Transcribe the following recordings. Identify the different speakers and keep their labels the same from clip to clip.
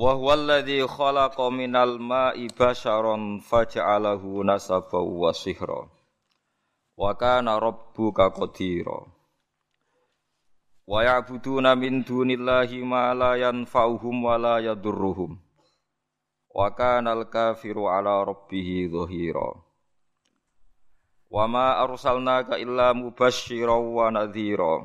Speaker 1: Wa huwa alladhi khalaqa minal ma'i basharan faj'alahu nasaban wa sihra. Wa kana rabbuka qadira. Wa ya'buduna min dunillahi ma la yanfa'uhum wa la yadurruhum. Wa kana al-kafiru ala rabbih dhahira. Wa ma arsalnaka illa mubasysyiran wa nadhira.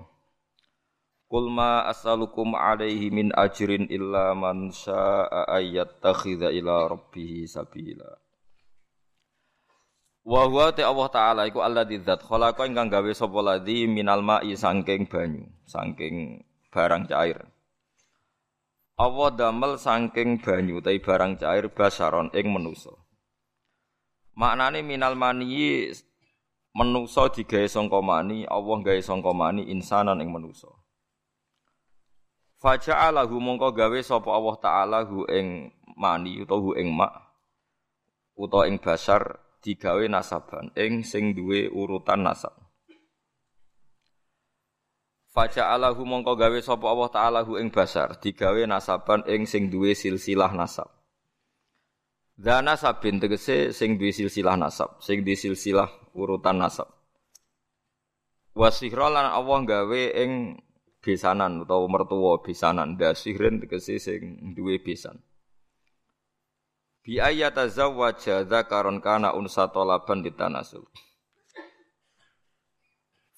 Speaker 1: Qul ma as'alukum alaihi min ajrin illa man syaa'a ayyattakhidha ila rabbih sabila. Wa huwa ta Allah taala iku alladzi dzat khalaqa ingkang gawe sapa ladzi minal ma'i saking banyu, saking barang cair. Allah damel saking banyu tai barang cair basaron ing manusa. Maknane minal mani manusa digawe sangka mani, Allah gawe sangka mani insanan ing manusa. Faja'alahu mongko gawe sapa Allah taala hu ing mani utawa hu ing mak utawa ing basar digawe nasaban ing sing duwe urutan nasab. Faja'alahu mongko gawe sapa Allah taala hu ing basar digawe nasaban ing sing duwe silsilah nasab. Dana sabin tegese sing duwe silsilah nasab, sing duwe silsilah urutan nasab. Wasihra lan Allah gawe ing besanan utawa mertua besanan. Dasihren tegese sing duwe besan. Bi ayata zawwaja dzakaron kana unsa talaban ditanasul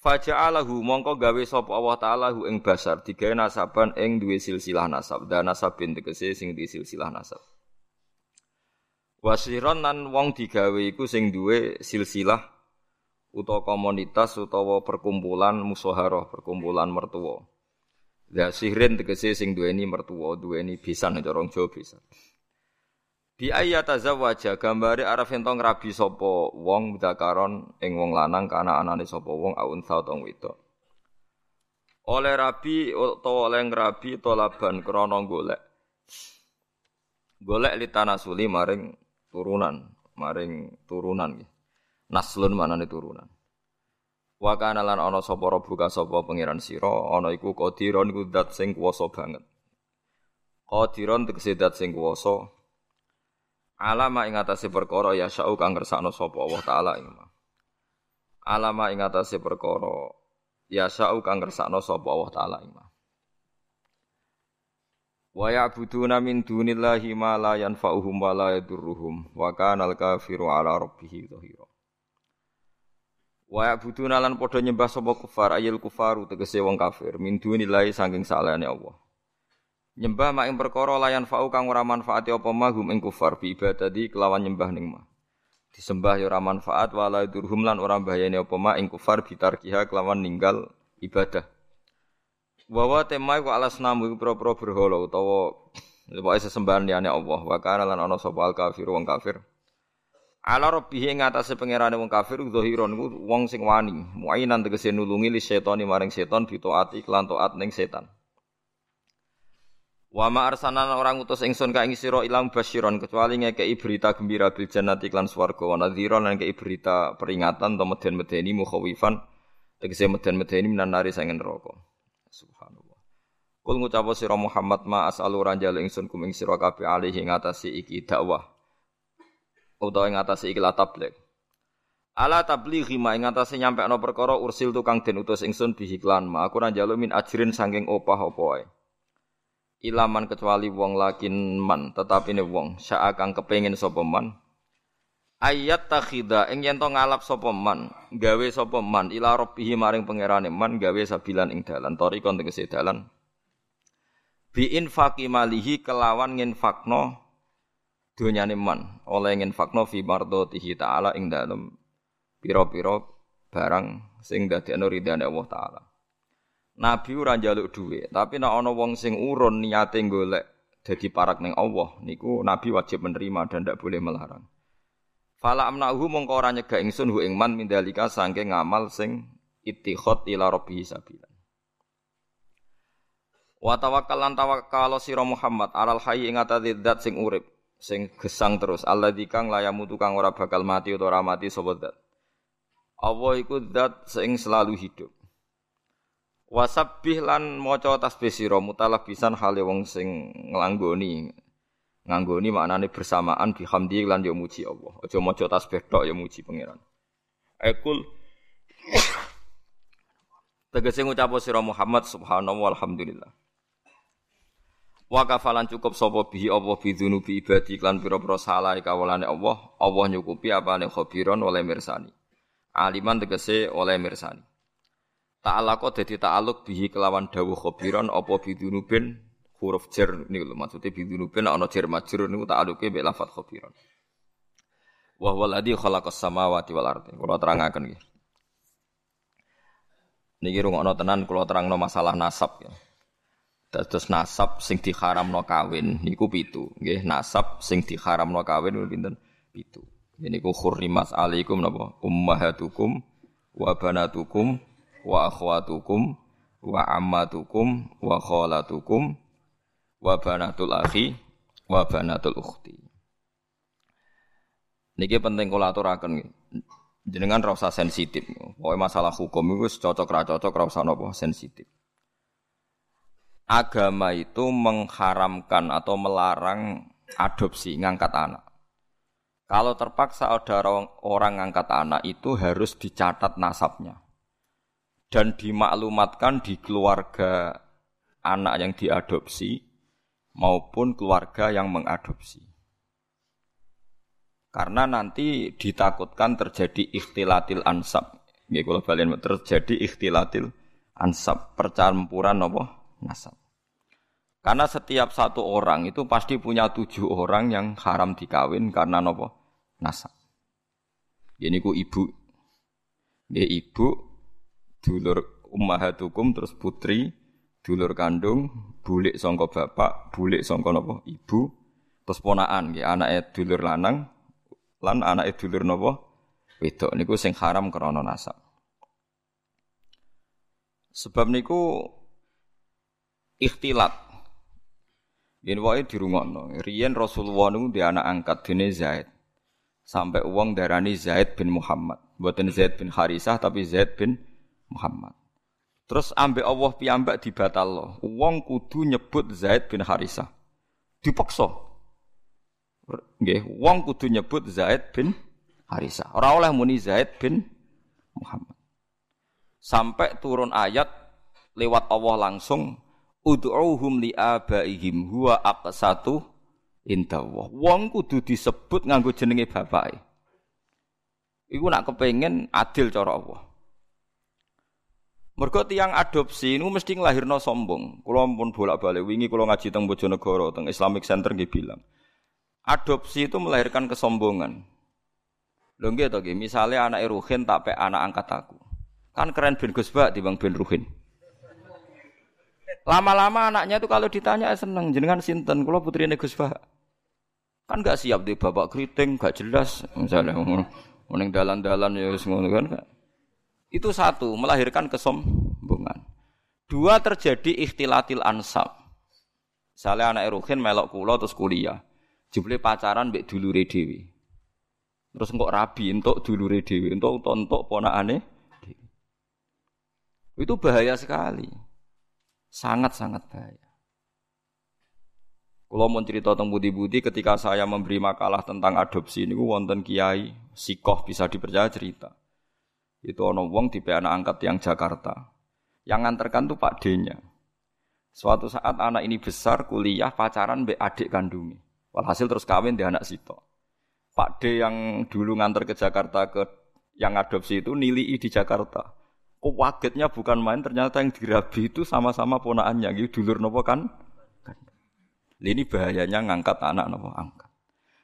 Speaker 1: Faja'alahu mongko gawe sapa Allah taala hu ing basar. Digawe nasaban ing duwe silsilah nasab. Dan nasabin tegese sing di silsilah nasab. Wasiron nan wong digawe iku sing duwe silsilah utawa komunitas utawa perkumpulan musoharoh perkumpulan mertua Ya sihrin tegese sing duweni mertua, duweni bisan cara Jawa bisan. Bi ayata zawaja gambare arep ento ngrabi sapa wong dakaron ing wong lanang kana anane sapa wong aun utawa wedok. Oleh rabi utawa oleh ngrabi tolaban krana golek. Golek litanasuli maring turunan, maring turunan nggih. Naslun manane turunan. Wa kana lan ana sapa rabbuka sapa pangeran sira ana iku qadiron iku zat sing kuwasa banget. Qadiron tegese zat sing kuwasa. Alama ing atase perkara ya syau kang ngersakno sapa Allah taala ing ma. Alama ing atase perkara ya syau kang ngersakno sapa Allah taala ing ma. Wa ya'buduna min dunillahi ma la yanfa'uhum wa la yadurruhum wa kana al-kafiru ala rabbih dhahira. Wa ya'buduna lan padha nyembah sapa kufar ayil kufaru tegese wong kafir min dunillahi saking salehane Allah. Nyembah mak ing perkara layan fa'u kang ora manfaati apa mahum ing kufar bi ibadati kelawan nyembah ning mah. Disembah ya ora manfaat wala durhum lan ora bahayane apa mak ing kufar bitarkiha kelawan ninggal ibadah. Wa tema iku alas namu pro-pro berhala utawa pokoke sesembahan liyane Allah wa kana lan ana sapa al kafir wong kafir. Ala rabbih ing atase pangerane wong kafir zahiron wong sing wani, muainan tegese nulungi li setani maring setan bitaati lan taat ning setan. Wa ma orang utus ingsun ka ing sira ilang basyiron kecuali ngekeki berita gembira bil jannati lan swarga wa nadhiran lan ngekeki berita peringatan to meden-medeni mukhawifan tegese meden-medeni minan nari sangen neraka. Subhanallah. Kul ngucap sira Muhammad ma as'alu ranjal ingsun kum ing sira kabeh alih ing atase iki dakwah utawa ing atase iki la tabligh. Ala tablighi ma ing atase nyampekno perkara ursil tukang den utus ingsun bihiklan ma. Aku ora njaluk min ajrin saking opah apa. Ilaman kecuali wong lakin man tetapi ne wong. Syaa kang kepengin sapa man. Ayat takhida ing yen ngalap sapa man gawe sapa man ila maring pangerane man gawe sabilan ing dalan. Tori kon tegese dalan. Bi infaqi malihi kelawan nginfakno dunyane man oleh nginfakno fi mardhatihi taala ing dalem pira-pira barang sing dadekno ridane Allah taala Nabi ora njaluk dhuwit, tapi nek ana wong sing urun niate golek dadi parak ning Allah, niku Nabi wajib menerima dan tidak boleh melarang. Fala amnahu mongko ora nyegah ingsun hu ing man mindalika saking ngamal sing ittikhad ila rabbihi sabilan. Wa tawakkal lan tawakkal sira Muhammad alal hayy ing atase zat sing urip, sing gesang terus, alladzi kang layamu tukang ora bakal mati utawa ora mati sapa zat. Allah iku zat sing selalu hidup. Wasabbih lan maca tasbih sira mutalabisan hale wong sing nglanggoni. Nganggoni maknane bersamaan bihamdi lan yo muji Allah. Aja maca tasbih tok yo muji pangeran. Ekul Tegese ngucap sira Muhammad subhanahu walhamdulillah. Wa kafalan cukup sapa bihi Allah bi dzunubi ibadi lan pira-pira salah kawulane Allah, Allah nyukupi apane khabiron oleh mirsani. Aliman tegese oleh mirsani. Ta'alaqo dadi ta'aluk bihi kelawan dawuh khabiran apa bidunubin huruf jar niku lho maksude bidunubin ana jar majrur niku ta'aluke mek lafat khabiran. Wa huwa alladzi khalaqas samawati wal ardi. Kula terangaken nggih. Niki rungokno tenan kula terangno masalah nasab ya. Dados nasab sing diharamno kawin niku pitu, nggih. Nasab sing diharamno kawin niku pinten? Pitu. Niku khurrimas alaikum napa? Ummahatukum wa banatukum wa akhwatukum wa ammatukum wa khalatukum wa banatul akhi wa banatul ukhti. Niki penting kula aturaken jenengan ra usah sensitif. Pokoke masalah hukum iku cocok ra cocok ra usah napa sensitif. Agama itu mengharamkan atau melarang adopsi ngangkat anak. Kalau terpaksa ada orang, ngangkat anak itu harus dicatat nasabnya dan dimaklumatkan di keluarga anak yang diadopsi maupun keluarga yang mengadopsi. Karena nanti ditakutkan terjadi ikhtilatil ansab. Nggih kula terjadi ikhtilatil ansab, percampuran apa? Nasab. Karena setiap satu orang itu pasti punya tujuh orang yang haram dikawin karena nopo nasab. Ini ku ibu, dia ibu dulur ummahatukum terus putri, dulur kandung, bulik sangka bapak, bulik sangka napa ibu, terus ponaan nggih anake dulur lanang lan anake dulur napa wedok niku sing haram krana nasab. Sebab niku ikhtilat. Yen wae dirungokno. Riyen Rasulullah niku di anak angkat dene Zaid. Sampai uang darani Zaid bin Muhammad. Buatan Zaid bin Harisah tapi Zaid bin Muhammad. Terus ambek Allah piyambak dibatal Wong kudu nyebut Zaid bin Harisah. Dipaksa. Nggih, wong kudu nyebut Zaid bin Harisah. Ora oleh muni Zaid bin Muhammad. Sampai turun ayat lewat Allah langsung ud'uhum li abaihim huwa aqsatu indallah. Wong kudu disebut nganggo jenenge bapake. Iku nak kepengen adil cara Allah. Mergo tiang adopsi ini mesti nglahirno sombong. Kulo pun bolak-balik wingi kulo ngaji teng Bojonegoro, teng Islamic Center nggih bilang. Adopsi itu melahirkan kesombongan. Lho nggih to nggih, misale anak Ruhin tak pe anak angkat aku. Kan keren ben Gus Bak bang ben Ruhin. Lama-lama anaknya itu kalau ditanya seneng jenengan sinten, kulo putrine Gus Bak. Kan gak siap di babak keriting, gak jelas misalnya mending dalan-dalan ya ngono kan. Itu satu, melahirkan kesombongan. Dua, terjadi ikhtilatil ansab. Misalnya anak Eruhin melok kulo terus kuliah. Jumlah pacaran mbek dulure dhewe. Terus kok rabi untuk dulure dhewe, untuk untuk ponakane Itu bahaya sekali. Sangat-sangat bahaya. Kalau mau cerita tentang budi-budi ketika saya memberi makalah tentang adopsi ini wonten kiai sikoh bisa dipercaya cerita. Itu ono wong di anak angkat yang Jakarta. Yang nganterkan tuh Pak D-nya. Suatu saat anak ini besar kuliah pacaran be adik kandungnya. Walhasil terus kawin di anak Sito. Pak D yang dulu nganter ke Jakarta ke yang adopsi itu nilai di Jakarta. Kok wagetnya bukan main ternyata yang dirabi itu sama-sama ponaannya gitu dulur nopo kan? Ini bahayanya ngangkat anak nopo angkat.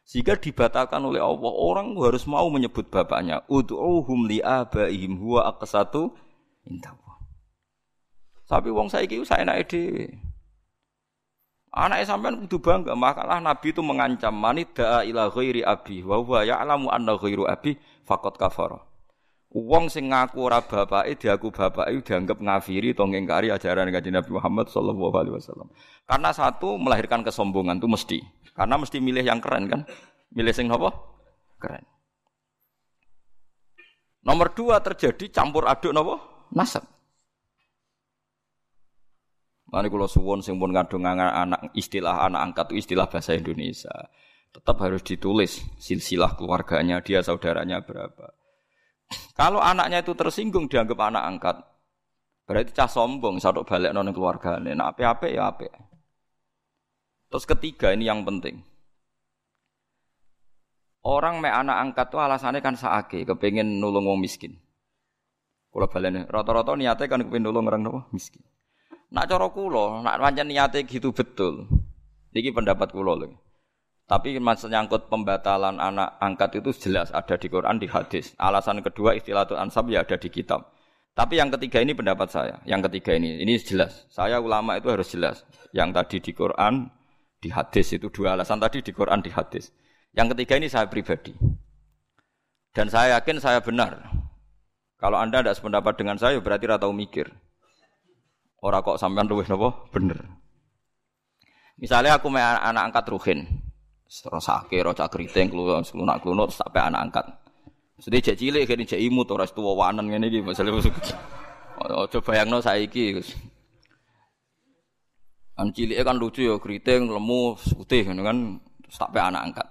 Speaker 1: Sehingga dibatalkan oleh Allah. Orang harus mau menyebut bapaknya. Ud'uhum li abaihim huwa aqsatu indallah. Tapi wong saiki saya naik dhewe. Anak sampean kudu bangga, makalah Nabi itu mengancam manida ila ghairi abi wa huwa ya'lamu anna ghairu abi faqad kafara. Wong sing ngaku ora bapake diaku bapake dianggap ngafiri atau ngingkari ajaran Kanjeng Nabi Muhammad sallallahu alaihi wasallam. Karena satu melahirkan kesombongan itu mesti. Karena mesti milih yang keren kan? Milih sing apa? Keren. Nomor dua terjadi campur aduk napa? Nasab. Mari kalau suwon sing pun ngadung anak istilah anak angkat itu istilah bahasa Indonesia. Tetap harus ditulis silsilah keluarganya, dia saudaranya berapa. Kalau anaknya itu tersinggung dianggap anak angkat, berarti cah sombong satu balik non keluarganya. Nah apa-apa ya apa. Terus ketiga ini yang penting. Orang me anak angkat tuh alasannya kan saake, kepengen nulung wong miskin. Kalau balene rata-rata niatnya kan kepengen nulung orang nopo miskin. Nak cara kula, nak pancen niate gitu betul. Iki pendapat kula lho. Tapi maksud nyangkut pembatalan anak angkat itu jelas ada di Quran di hadis. Alasan kedua istilah itu ansab ya ada di kitab. Tapi yang ketiga ini pendapat saya. Yang ketiga ini ini jelas. Saya ulama itu harus jelas. Yang tadi di Quran di hadis itu dua alasan tadi di Quran di hadis. Yang ketiga ini saya pribadi. Dan saya yakin saya benar. Kalau Anda tidak sependapat dengan saya berarti ratau mikir. Ora kok sampean luwih napa? Bener. Misalnya aku anak angkat Ruhin. Terus sakit, roca keriting, keluar, nak keluar, sampai anak angkat. Sedih cek cilik, kini cek imut, orang tua wanan ini gitu. Coba yang no saiki. Kan cilik kan lucu ya, keriting, lemu, putih, kan, sampai anak angkat.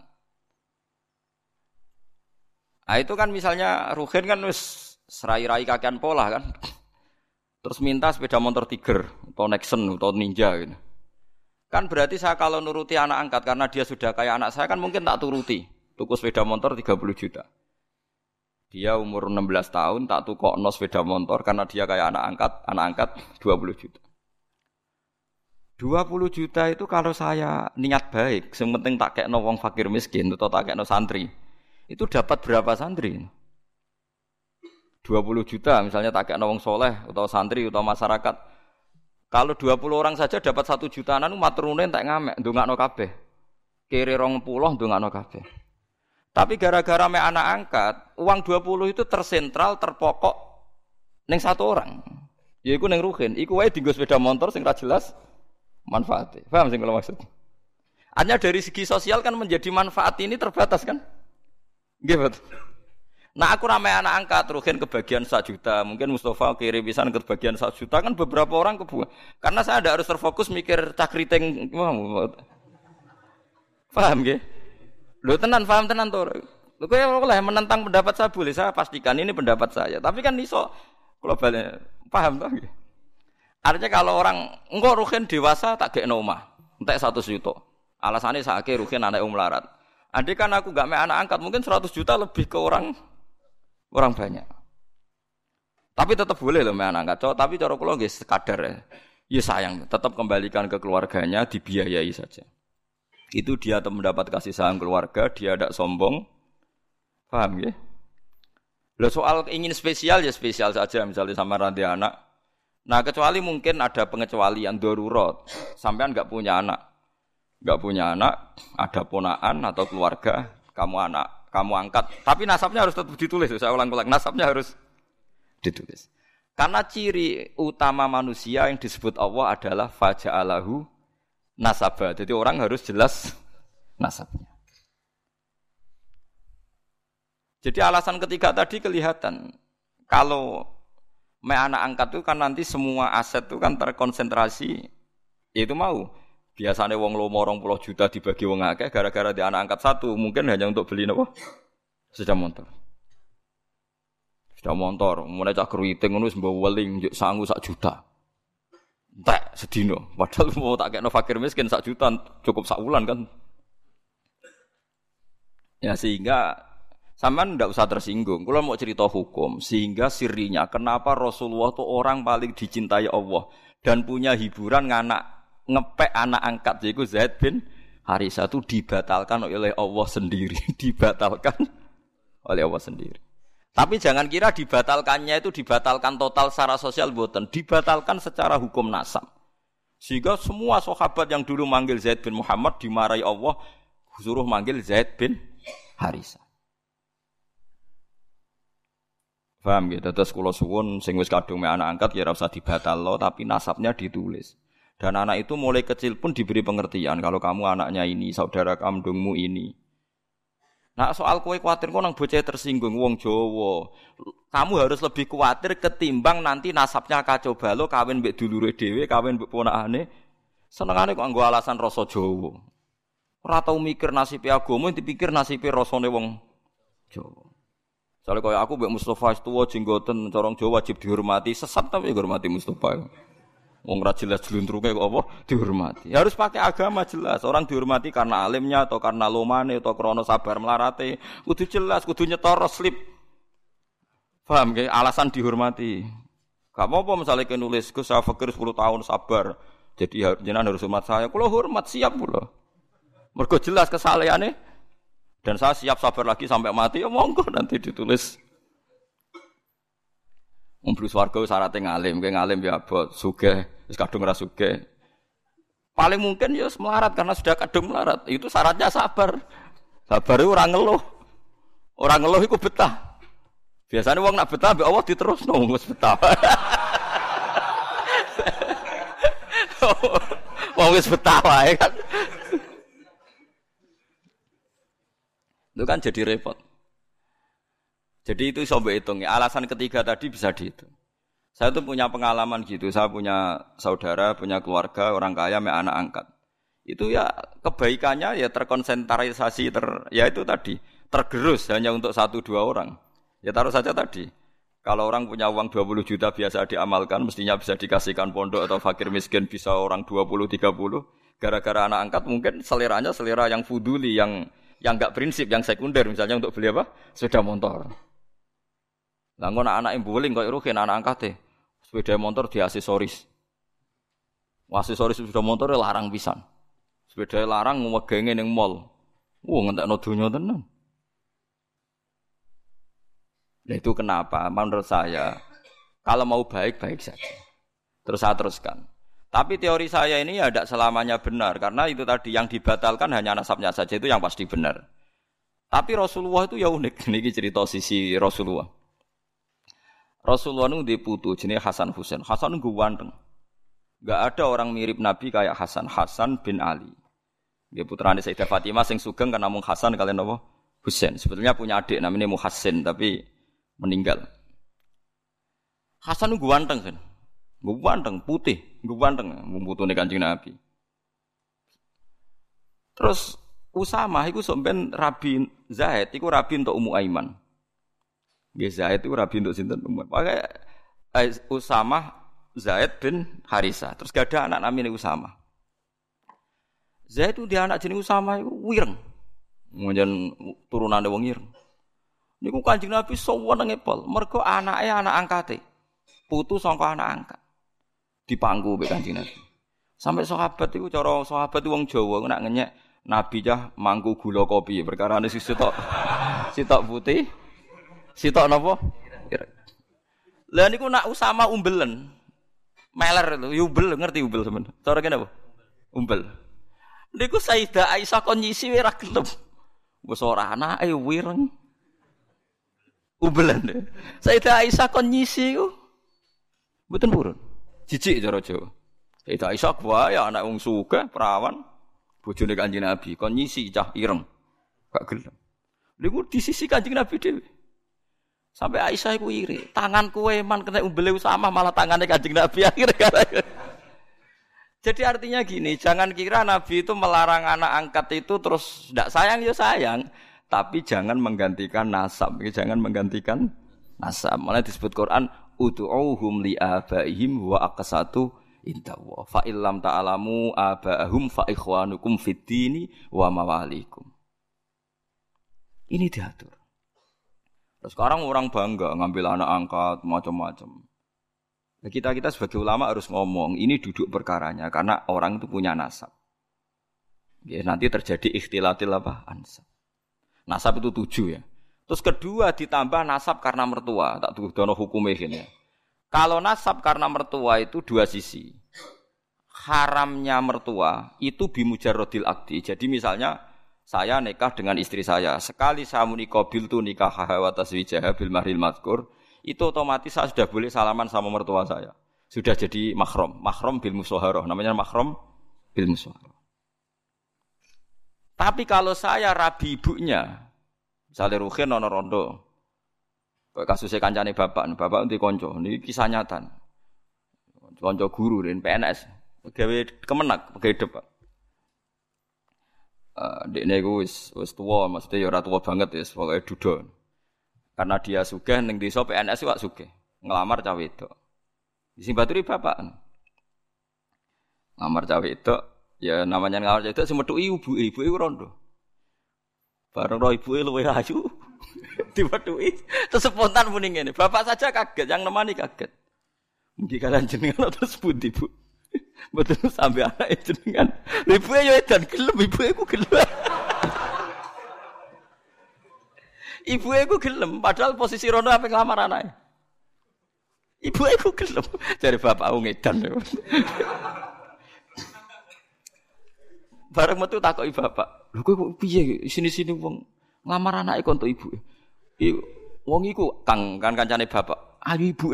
Speaker 1: Nah itu kan misalnya Ruhin kan wis serai-rai kakian pola kan. Terus minta sepeda motor Tiger atau Nexon atau Ninja gitu. Kan berarti saya kalau nuruti anak angkat karena dia sudah kayak anak saya kan mungkin tak turuti. Tuku sepeda motor 30 juta. Dia umur 16 tahun tak tukok no sepeda motor karena dia kayak anak angkat, anak angkat 20 juta. 20 juta itu kalau saya niat baik, sementing tak kayak wong fakir miskin atau tak kayak santri, itu dapat berapa santri? 20 juta misalnya tak kayak nawang soleh atau santri atau masyarakat. Kalau 20 orang saja dapat satu juta anu maturunen tak ngamek no kabeh. Kiri rong puluh no kabeh. Tapi gara-gara me anak angkat, uang 20 itu tersentral, terpokok neng satu orang. Ya iku neng ruhin, iku wae dienggo sepeda motor sing ra jelas manfaatnya. Paham sing kalau maksud? Hanya dari segi sosial kan menjadi manfaat ini terbatas kan? Gitu. Nah aku ramai anak angkat rugen kebagian satu juta, mungkin Mustafa kirim pisan kebagian satu juta kan beberapa orang kebuang. Karena saya ada harus terfokus mikir cakriteng, paham gak? Lo tenan, paham tenan tuh. Lo kayak boleh menentang pendapat saya boleh, saya pastikan ini pendapat saya. Tapi kan iso globalnya, paham tuh? Artinya kalau orang enggak rugen dewasa tak kayak noma, entek satu juta. Alasannya saya rugen anak umlarat. Andai kan aku gak main anak angkat, mungkin 100 juta lebih ke orang orang banyak. Tapi tetap boleh loh main cowok, tapi cara kula nggih sekadar ya. Ya sayang, tetap kembalikan ke keluarganya, dibiayai saja. Itu dia mendapat kasih sayang keluarga, dia tidak sombong. Paham ya? Lo soal ingin spesial ya spesial saja, misalnya sama ranti anak. Nah kecuali mungkin ada pengecualian darurat, sampean nggak punya anak, nggak punya anak, ada ponaan atau keluarga, kamu anak kamu angkat. Tapi nasabnya harus tetap ditulis. Saya ulang-ulang, nasabnya harus ditulis. Karena ciri utama manusia yang disebut Allah adalah faja'alahu nasabah. Jadi orang harus jelas nasabnya. Jadi alasan ketiga tadi kelihatan. Kalau me anak angkat itu kan nanti semua aset itu kan terkonsentrasi. Itu mau Biasanya wong lomo orang puluh juta dibagi wong akeh gara-gara di anak angkat satu mungkin hanya untuk beli nopo sepeda motor. Sepeda motor, mulai cak keriting ngono sembawa weling sanggup sak juta. Tak sedino, padahal mau tak kayak fakir miskin sak juta cukup sak bulan kan. Ya sehingga Sampean ndak usah tersinggung. Kalau mau cerita hukum, sehingga sirinya kenapa Rasulullah itu orang paling dicintai Allah dan punya hiburan nganak ngepek anak angkat yaitu Zaid bin Harisa itu dibatalkan oleh Allah sendiri, dibatalkan oleh Allah sendiri. Tapi jangan kira dibatalkannya itu dibatalkan total secara sosial buatan, dibatalkan secara hukum nasab. Sehingga semua sahabat yang dulu manggil Zaid bin Muhammad dimarahi Allah, suruh manggil Zaid bin Harisa. Paham gitu. Terus kula suwun sing wis kadung anak angkat ya ora usah dibatalno tapi nasabnya ditulis. Dan anak itu mulai kecil pun diberi pengertian kalau kamu anaknya ini, saudara kandungmu ini. Nah soal kue khawatir kok nang bocah tersinggung wong Jawa. Kamu harus lebih khawatir ketimbang nanti nasabnya kacau balo kawin mbek dulure dhewe, kawin mbek ponakane. Senengane kok nggo alasan rasa Jawa. Ora tau mikir nasib agama, dipikir nasib rasane wong Jawa. Soalnya kaya aku mbek Mustafa tuwa jenggoten corong Jawa wajib dihormati, sesat tapi dihormati Mustafa. Wong ra jelas jluntrunge kok apa dihormati. Harus pakai agama jelas. Orang dihormati karena alimnya atau karena lomane atau krono sabar melarate. Kudu jelas, kudu nyetor slip. Paham gak? Alasan dihormati. Gak mau apa misalnya ke nulis, ke saya fakir 10 tahun sabar. Jadi jenengan harus hormat saya. Kalau hormat siap pula. Mergo jelas kesalehannya. Dan saya siap sabar lagi sampai mati. Ya monggo nanti ditulis Umbru swarga syaratnya ngalim, kayak ngalim ya abot, suge, kadung ora suge. Paling mungkin ya melarat karena sudah kadung melarat. Itu syaratnya sabar. Sabar itu orang ngeluh. Orang ngeluh itu betah. Biasanya uang nak betah, be Allah diterus wis betah. Wong wis betah wae kan. Itu kan jadi repot. Jadi itu coba hitung ya. Alasan ketiga tadi bisa dihitung. Saya tuh punya pengalaman gitu. Saya punya saudara, punya keluarga, orang kaya, me anak angkat. Itu ya kebaikannya ya terkonsentrasi ter, ya itu tadi tergerus hanya untuk satu dua orang. Ya taruh saja tadi. Kalau orang punya uang 20 juta biasa diamalkan, mestinya bisa dikasihkan pondok atau fakir miskin bisa orang 20 30. Gara-gara anak angkat mungkin seleranya selera yang fuduli, yang yang enggak prinsip, yang sekunder misalnya untuk beli apa? Sepeda motor. Lah ngono anak yang bowling kok rugen anak angkate. Sepeda motor di aksesoris. Aksesoris sepeda motor larang pisan. Sepeda larang ngegenge ning mall. Wah ngentekno donya tenan. Nah itu kenapa? Menurut saya, kalau mau baik baik saja. Terus saya teruskan. Tapi teori saya ini ya tidak selamanya benar karena itu tadi yang dibatalkan hanya nasabnya saja itu yang pasti benar. Tapi Rasulullah itu ya unik. Ini cerita sisi Rasulullah. Rasulullah itu di putu jenis Hasan Husain. Hasan itu ganteng. Gak ada orang mirip Nabi kayak Hasan. Hasan bin Ali. Dia putra Sayyidah Fatimah sing sugeng kan namun Hasan kalian apa? Husain. Sebetulnya punya adik namanya Muhassin tapi meninggal. Hasan itu ganteng kan. Ganteng, putih, ganteng, nih kancing Nabi. Terus Usama itu sampean Rabi Zaid, itu Rabi untuk Ummu Aiman. Nggih Zaid itu rabi untuk sinten umum. Pakai eh, Usama Zaid bin Harisa. Terus gak ada anak namanya Usama. Zaid itu dia anak jenis Usama itu wireng. Mungkin turunan wong ireng. Niku Kanjeng Nabi saweneng epol. Mergo anaknya anak angkate. Putu sangka anak angkat. Dipangku mbek Kanjeng Nabi. Sampai sahabat itu cara sahabat wong Jawa nak ngenyek Nabi jah mangku gula kopi perkara ini sitok sitok putih Sitok napa? Lah niku nak Usama umbelen. Meler itu, umbel ngerti umbel sampean. Cara kene apa? Umbel. Niku Sayyidah Aisyah kon nyisi ora gelem. Wis ora anake wireng. Umbelen. Sayyidah Aisyah kon nyisi ku. Mboten purun. Jijik cara Jawa. Sayyidah Aisyah kuwi ya anak wong sugih, perawan. Bojone Kanjeng Nabi kon nyisi cah ireng. Gak gelem. Niku di sisi Kanjeng Nabi dhewe. Sampai Aisyah iku iri. Tangan kue man kena umbele sama malah tangannya Kanjeng Nabi akhirnya. Jadi artinya gini, jangan kira Nabi itu melarang anak angkat itu terus tidak sayang ya sayang, tapi jangan menggantikan nasab, jangan menggantikan nasab. Malah disebut Quran ud'uhum li abaihim wa aqsatu indallah. Fa illam ta'lamu abaahum fa ikhwanukum fid dini wa mawalikum. Ini diatur. Sekarang orang bangga ngambil anak angkat macam-macam. Nah, kita kita sebagai ulama harus ngomong ini duduk perkaranya karena orang itu punya nasab. Ya, nanti terjadi ikhtilatil apa ansab. Nasab itu tujuh ya. Terus kedua ditambah nasab karena mertua, tak tuh dono hukumnya gini. Kalau nasab karena mertua itu dua sisi. Haramnya mertua itu bimujarrodil akdi. Jadi misalnya saya nikah dengan istri saya. Sekali saya muni kobil tuh nikah hawa taswijah bil mahril mazkur, itu otomatis saya sudah boleh salaman sama mertua saya. Sudah jadi mahram, mahram bil musoharoh. Namanya mahram bil musoharoh. Tapi kalau saya rabi ibunya, misalnya Ruhin nono rondo, kasusnya kancane bapak, bapak nanti konco, ini kisah nyata. Konco guru dan PNS, pegawai kemenak, pegawai depan. Uh, dekne iku wis wis maksudnya ya ora tuwa banget ya, pokoke duda. Karena dia sugih ning desa PNS wak sugih, ngelamar cawe itu. Sing baturi bapak. Ngelamar cawe itu, ya namanya ngelamar cawe itu semetu ibu, ibu iku rondo. Bareng roh ibu luwe ayu. Diwetuki terus spontan muni ngene. Bapak saja kaget, yang nemani kaget. Mungkin kalian jenengan terus pundi, Bu? Betul sampai anak itu dengan ibu ya dan gelem ibu aku gelem. ibu aku gelem padahal posisi rono apa ngelamar anaknya. Ibu aku gelem dari bapak aku ngedan. Bareng metu takoki bapak. Lho kowe piye sini-sini wong ngelamar anake kok untuk ibu. Wong iku Kang kan kancane bapak. Ayo ibu.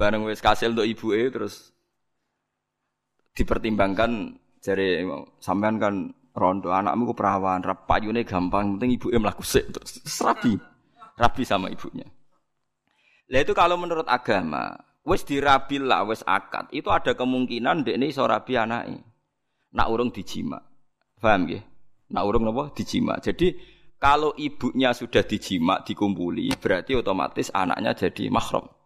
Speaker 1: Bareng wis kasil untuk ibu e terus dipertimbangkan jari sampean kan rondo anakmu ku perawan, payune gampang, penting ibu e mlaku sik terus rabi. Rabi sama ibunya. Lah itu kalau menurut agama, wis dirabil lah, wis akad, itu ada kemungkinan dek ini iso rabi anake. Nak urung dijima. Paham nggih? Nak urung napa? Dijima. Jadi kalau ibunya sudah dijima, dikumpuli, berarti otomatis anaknya jadi mahram.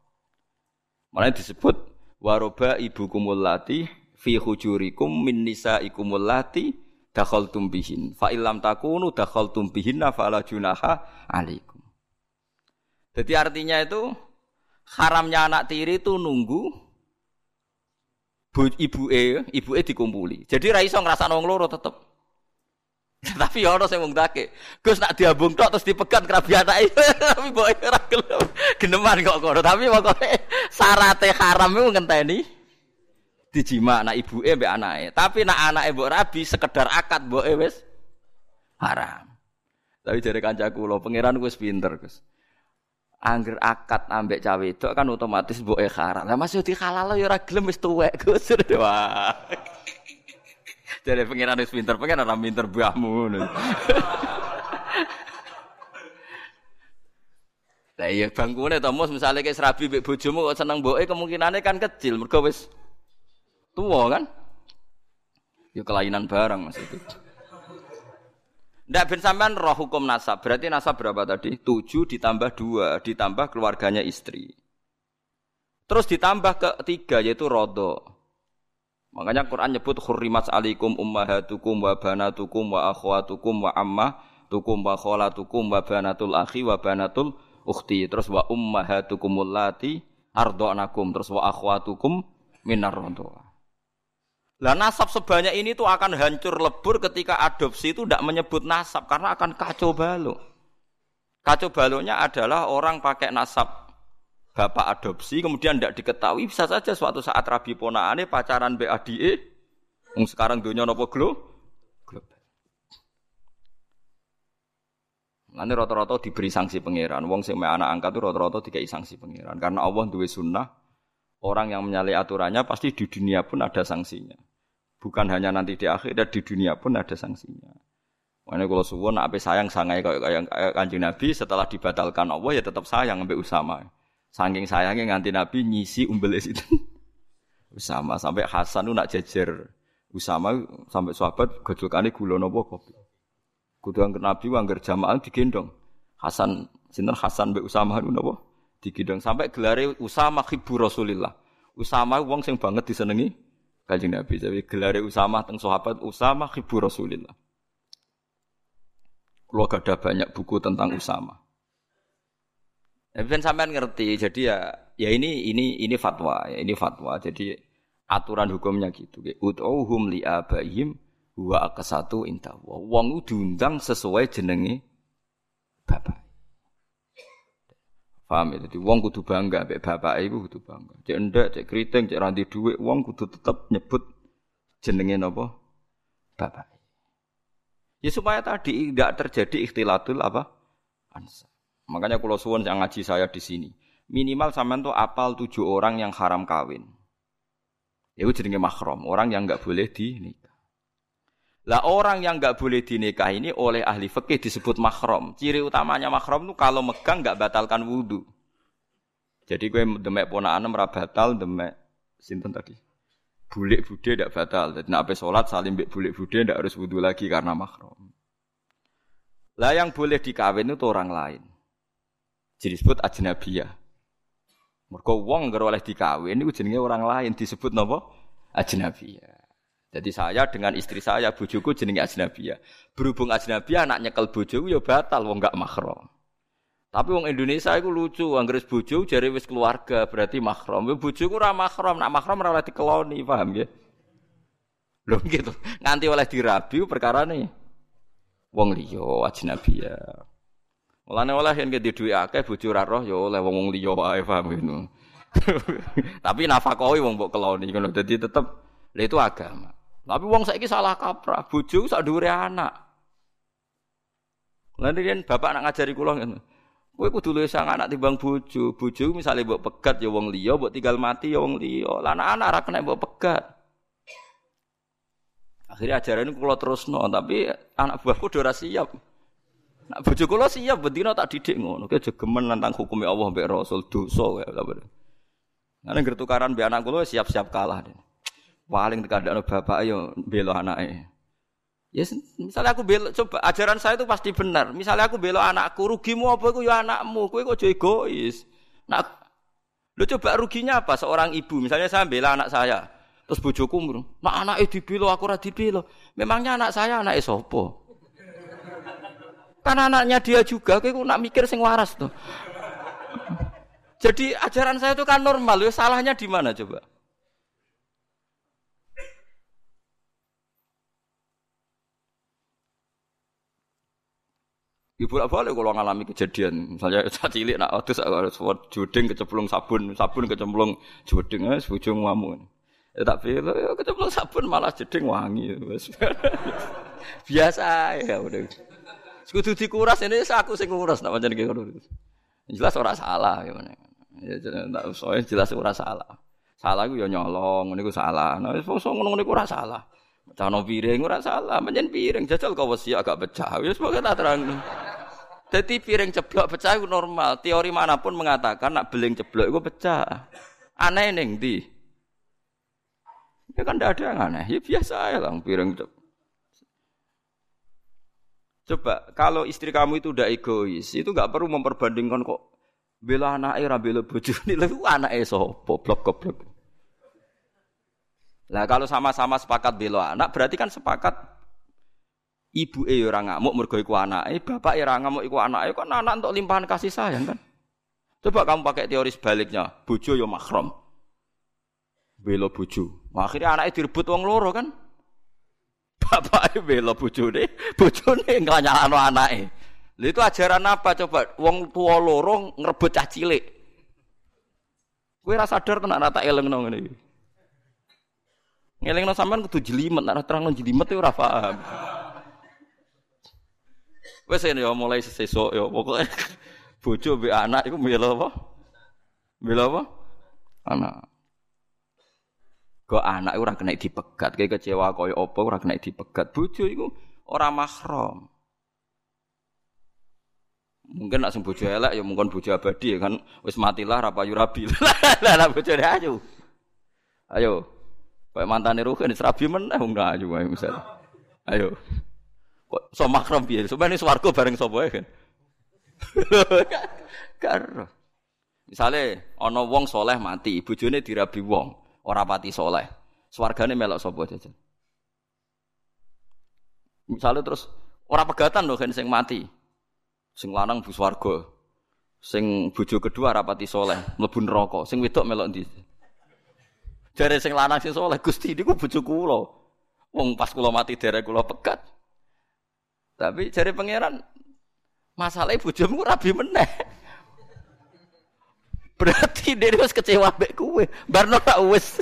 Speaker 1: Malah disebut waroba ibu kumulati fi hujurikum min nisaikumul lati dakhaltum bihin fa illam takunu dakhaltum bihinna fala junaha alaikum. Jadi artinya itu haramnya anak tiri itu nunggu ibu e, ibu e dikumpuli. Jadi raiso ngerasa nong loro tetep. Tapi ya ono sing wong dake. Gus nak diambung tok terus dipegat kerabi anake. Tapi mbok ora gelem. Geneman kok kono. Tapi pokoke syarate haram iku ngenteni dijima anak ibuke mbek anake. Tapi nak anake mbok rabi sekedar akad mboke wis haram. Tapi jare kancaku lho, pangeran wis pinter, Gus. Angger akad ambek cawe itu kan otomatis mboke haram. Lah masih dihalal ya ora gelem wis tuwek, Gus. Wah. Jadi pengiran wis pinter, pengiran ora pinter buahmu. Lah iya bangkune to mus misale kayak serabi mbek bojomu kok seneng mboke kemungkinannya kan kecil mergo wis tuwa kan. Ya kelainan barang Mas itu. Ndak ben sampean roh hukum nasab. Berarti nasab berapa tadi? 7 ditambah 2 ditambah keluarganya istri. Terus ditambah ketiga yaitu rodo. Makanya Quran nyebut hurrimat alikum ummahatukum wa banatukum wa akhwatukum wa ammatukum wa kholatukum wa banatul akhi wa banatul ukhti. Terus wa ummahatukumul lati ardo'nakum. Terus wa akhwatukum minar. Lah nasab sebanyak ini tuh akan hancur lebur ketika adopsi itu tidak menyebut nasab karena akan kacau balau. Kacau baloknya adalah orang pakai nasab bapak adopsi kemudian tidak diketahui bisa saja suatu saat rabi ponaane pacaran BADE yang sekarang dunia nopo glo global. Nanti rata-rata diberi sanksi pangeran. Wong sing anak angkat itu rata-rata dikai sanksi pangeran. Karena Allah duwe sunnah, orang yang menyalahi aturannya pasti di dunia pun ada sanksinya. Bukan hanya nanti di akhirat, di dunia pun ada sanksinya. Makanya kalau suwon apa sayang sangai kayak kanjeng Nabi setelah dibatalkan Allah ya tetap sayang sampai Usama. Saking sayangnya nganti Nabi nyisi umbel itu. Usama sampai Hasan nak jejer Usama sampai sahabat gojolkane gula napa kopi. Kudu angger Nabi angger jamaah digendong. Hasan sinten Hasan mbek Usama napa digendong sampai gelare Usama khibu Rasulillah. Usama wong sing banget disenengi Kanjeng Nabi. Jadi gelare Usama teng sahabat Usama khibu Rasulillah. Kalau ada banyak buku tentang Usama. Tapi kan sampean ngerti, jadi ya ya ini ini ini fatwa, ya ini fatwa. Jadi aturan hukumnya gitu. Ud'uhum li abaihim Wa satu inta Wong diundang sesuai jenenge bapak. Paham ya? Jadi wong kudu bangga mbek bapak iku kudu bangga. Cek ndak, cek keriting, cek randi dhuwit, wong kudu tetep nyebut jenenge napa? Bapak. Ya supaya tadi tidak terjadi ikhtilatul apa? Ansa. Makanya kalau suwon yang ngaji saya di sini, minimal sampean tuh apal tujuh orang yang haram kawin. Itu jenenge mahram, orang yang nggak boleh dinikah. Lah orang yang nggak boleh dinikah ini oleh ahli fikih disebut mahram. Ciri utamanya mahram itu kalau megang nggak batalkan wudhu. Jadi gue demek ponakan ora batal, demek sinten tadi. Bulik bude tidak batal. Jadi nak sholat salim bek bulik bude tidak harus wudhu lagi karena mahram. Lah yang boleh dikawin itu orang lain. Disebut ajnabiyah. Mergo wong oleh dikawin itu jenenge orang lain disebut napa? Ajnabiyah. Jadi saya dengan istri saya, bojoku jenenge ajnabiyah. Berhubung ajnabiyah anak nyekel bojoku ya batal wong gak mahram. Tapi wong Indonesia itu lucu, anggere bojo jare wis keluarga, berarti mahram. Bojoku ora mahram, nak mahram ora oleh dikeloni, paham ya? Lho gitu. Nganti oleh dirabi perkara nih. Wong liya ajnabiyah. Mulane oleh yen di duwe akeh bojo ora roh ya oleh wong liya wae paham ngono. Tapi nafakohi wong mbok keloni ngono. Dadi tetep itu agama. Tapi wong saiki salah kaprah, bojo sak dhuwure anak. Lan riyen bapak nak ngajari kula ngene. Kowe kudu luwih sang anak timbang bojo. Bojo misale mbok pegat ya wong liya, mbok tinggal mati ya wong liya. Lah anak-anak ora kena mbok pegat. Akhirnya ajaran ini kalau terus no, tapi anak buahku udah siap. Nak bojo kula siap bendina tak didik ngono. Ki jogemen nantang hukumnya Allah mbek Rasul dosa ya. Ngene gertukaran mbek anak kula siap-siap kalah. Paling tekadakno bapak ayo belo anaknya. Ya yes, misalnya aku belo coba ajaran saya itu pasti benar. Misalnya aku belo anakku, rugimu apa iku ya anakmu. Kowe kok egois. Nah, lu coba ruginya apa seorang ibu? Misalnya saya bela anak saya, terus bojoku "Mak anake dibelo aku ora dibelo." Memangnya anak saya anak sopo? Kan anaknya dia juga, kowe nak mikir sing waras tuh. Jadi ajaran saya itu kan normal, ya salahnya di mana coba? Ibu apa balik kalau ngalami kejadian, misalnya saat cilik nak terus harus juding kecemplung sabun, sabun kecemplung juding, es bujung ngamu. Ya tak pilih, ya kecemplung sabun malah jeding wangi. Biasa ya udah. Sekutu dikuras ini aku sing nguras, nak macam gitu. Jelas orang salah gimana. Ya jelas, soalnya jelas orang salah. Salah gue ya nyolong, gue salah. Nah, so ngono gue salah. Cano piring ora salah, menyen piring jajal kau wasi agak pecah. Ya sebagai tak terang. Jadi piring ceblok pecah itu normal. Teori mana pun mengatakan nak beling ceblok itu pecah. Aneh neng di. Ya kan tidak ada yang aneh. Ya biasa ya lang piring ceblok. Coba kalau istri kamu itu udah egois, itu nggak perlu memperbandingkan kok bela anak era bela bojo ini lalu anak sopo blok blok. Lah kalau sama-sama sepakat bela anak berarti kan sepakat ibu e ora ngamuk mergo iku anake, bapak ora ngamuk iku anake kan anak untuk limpahan kasih sayang kan. Coba kamu pakai teori sebaliknya, bojo yo mahram. Bela bojo. Akhirnya anaknya direbut wong loro kan. Bapak bela bojone, bojone nganyalano anake. Lha itu ajaran apa coba? Wong tua loro ngrebut cah cilik. Kowe ora sadar tenan tak elengno ngene iki. Ngelingno sampean kudu jelimet, nek terangno jelimet ya ora paham. Wes ya mulai sesuk ya pokoke bojo mbek anak iku mbela apa? Mbela apa? Anak. Kok anak ora kena dipegat, kayak kecewa kaya apa ora kena dipegat. Bojo iku ora mahram. Mungkin nak sing bojo elek ya mungkin bojo abadi ya kan wis matilah ra payu rabi. Lah bojone ayo. Ayo. Kayak mantan Ruhin serabi meneh wong ayu wae misal. Ayo. Kok so makrom piye? Sampeyan swarga bareng sapa kan. Karo. Misale ana wong soleh mati, bojone dirabi wong, ora pati soleh. Swargane melok sapa jajan. Misalnya terus ora pegatan loh sing mati. Sing lanang bu swarga. Sing bojo kedua rapati soleh, mlebu neraka. Sing wedok melok ndi? Jare sing lanang sing saleh Gusti niku bojo kula. Wong pas kula mati derek kula pegat. Tapi jari pangeran masalahnya bojomu rabi meneh. Berarti dia wis kecewa mbek kowe. Barno tak wis.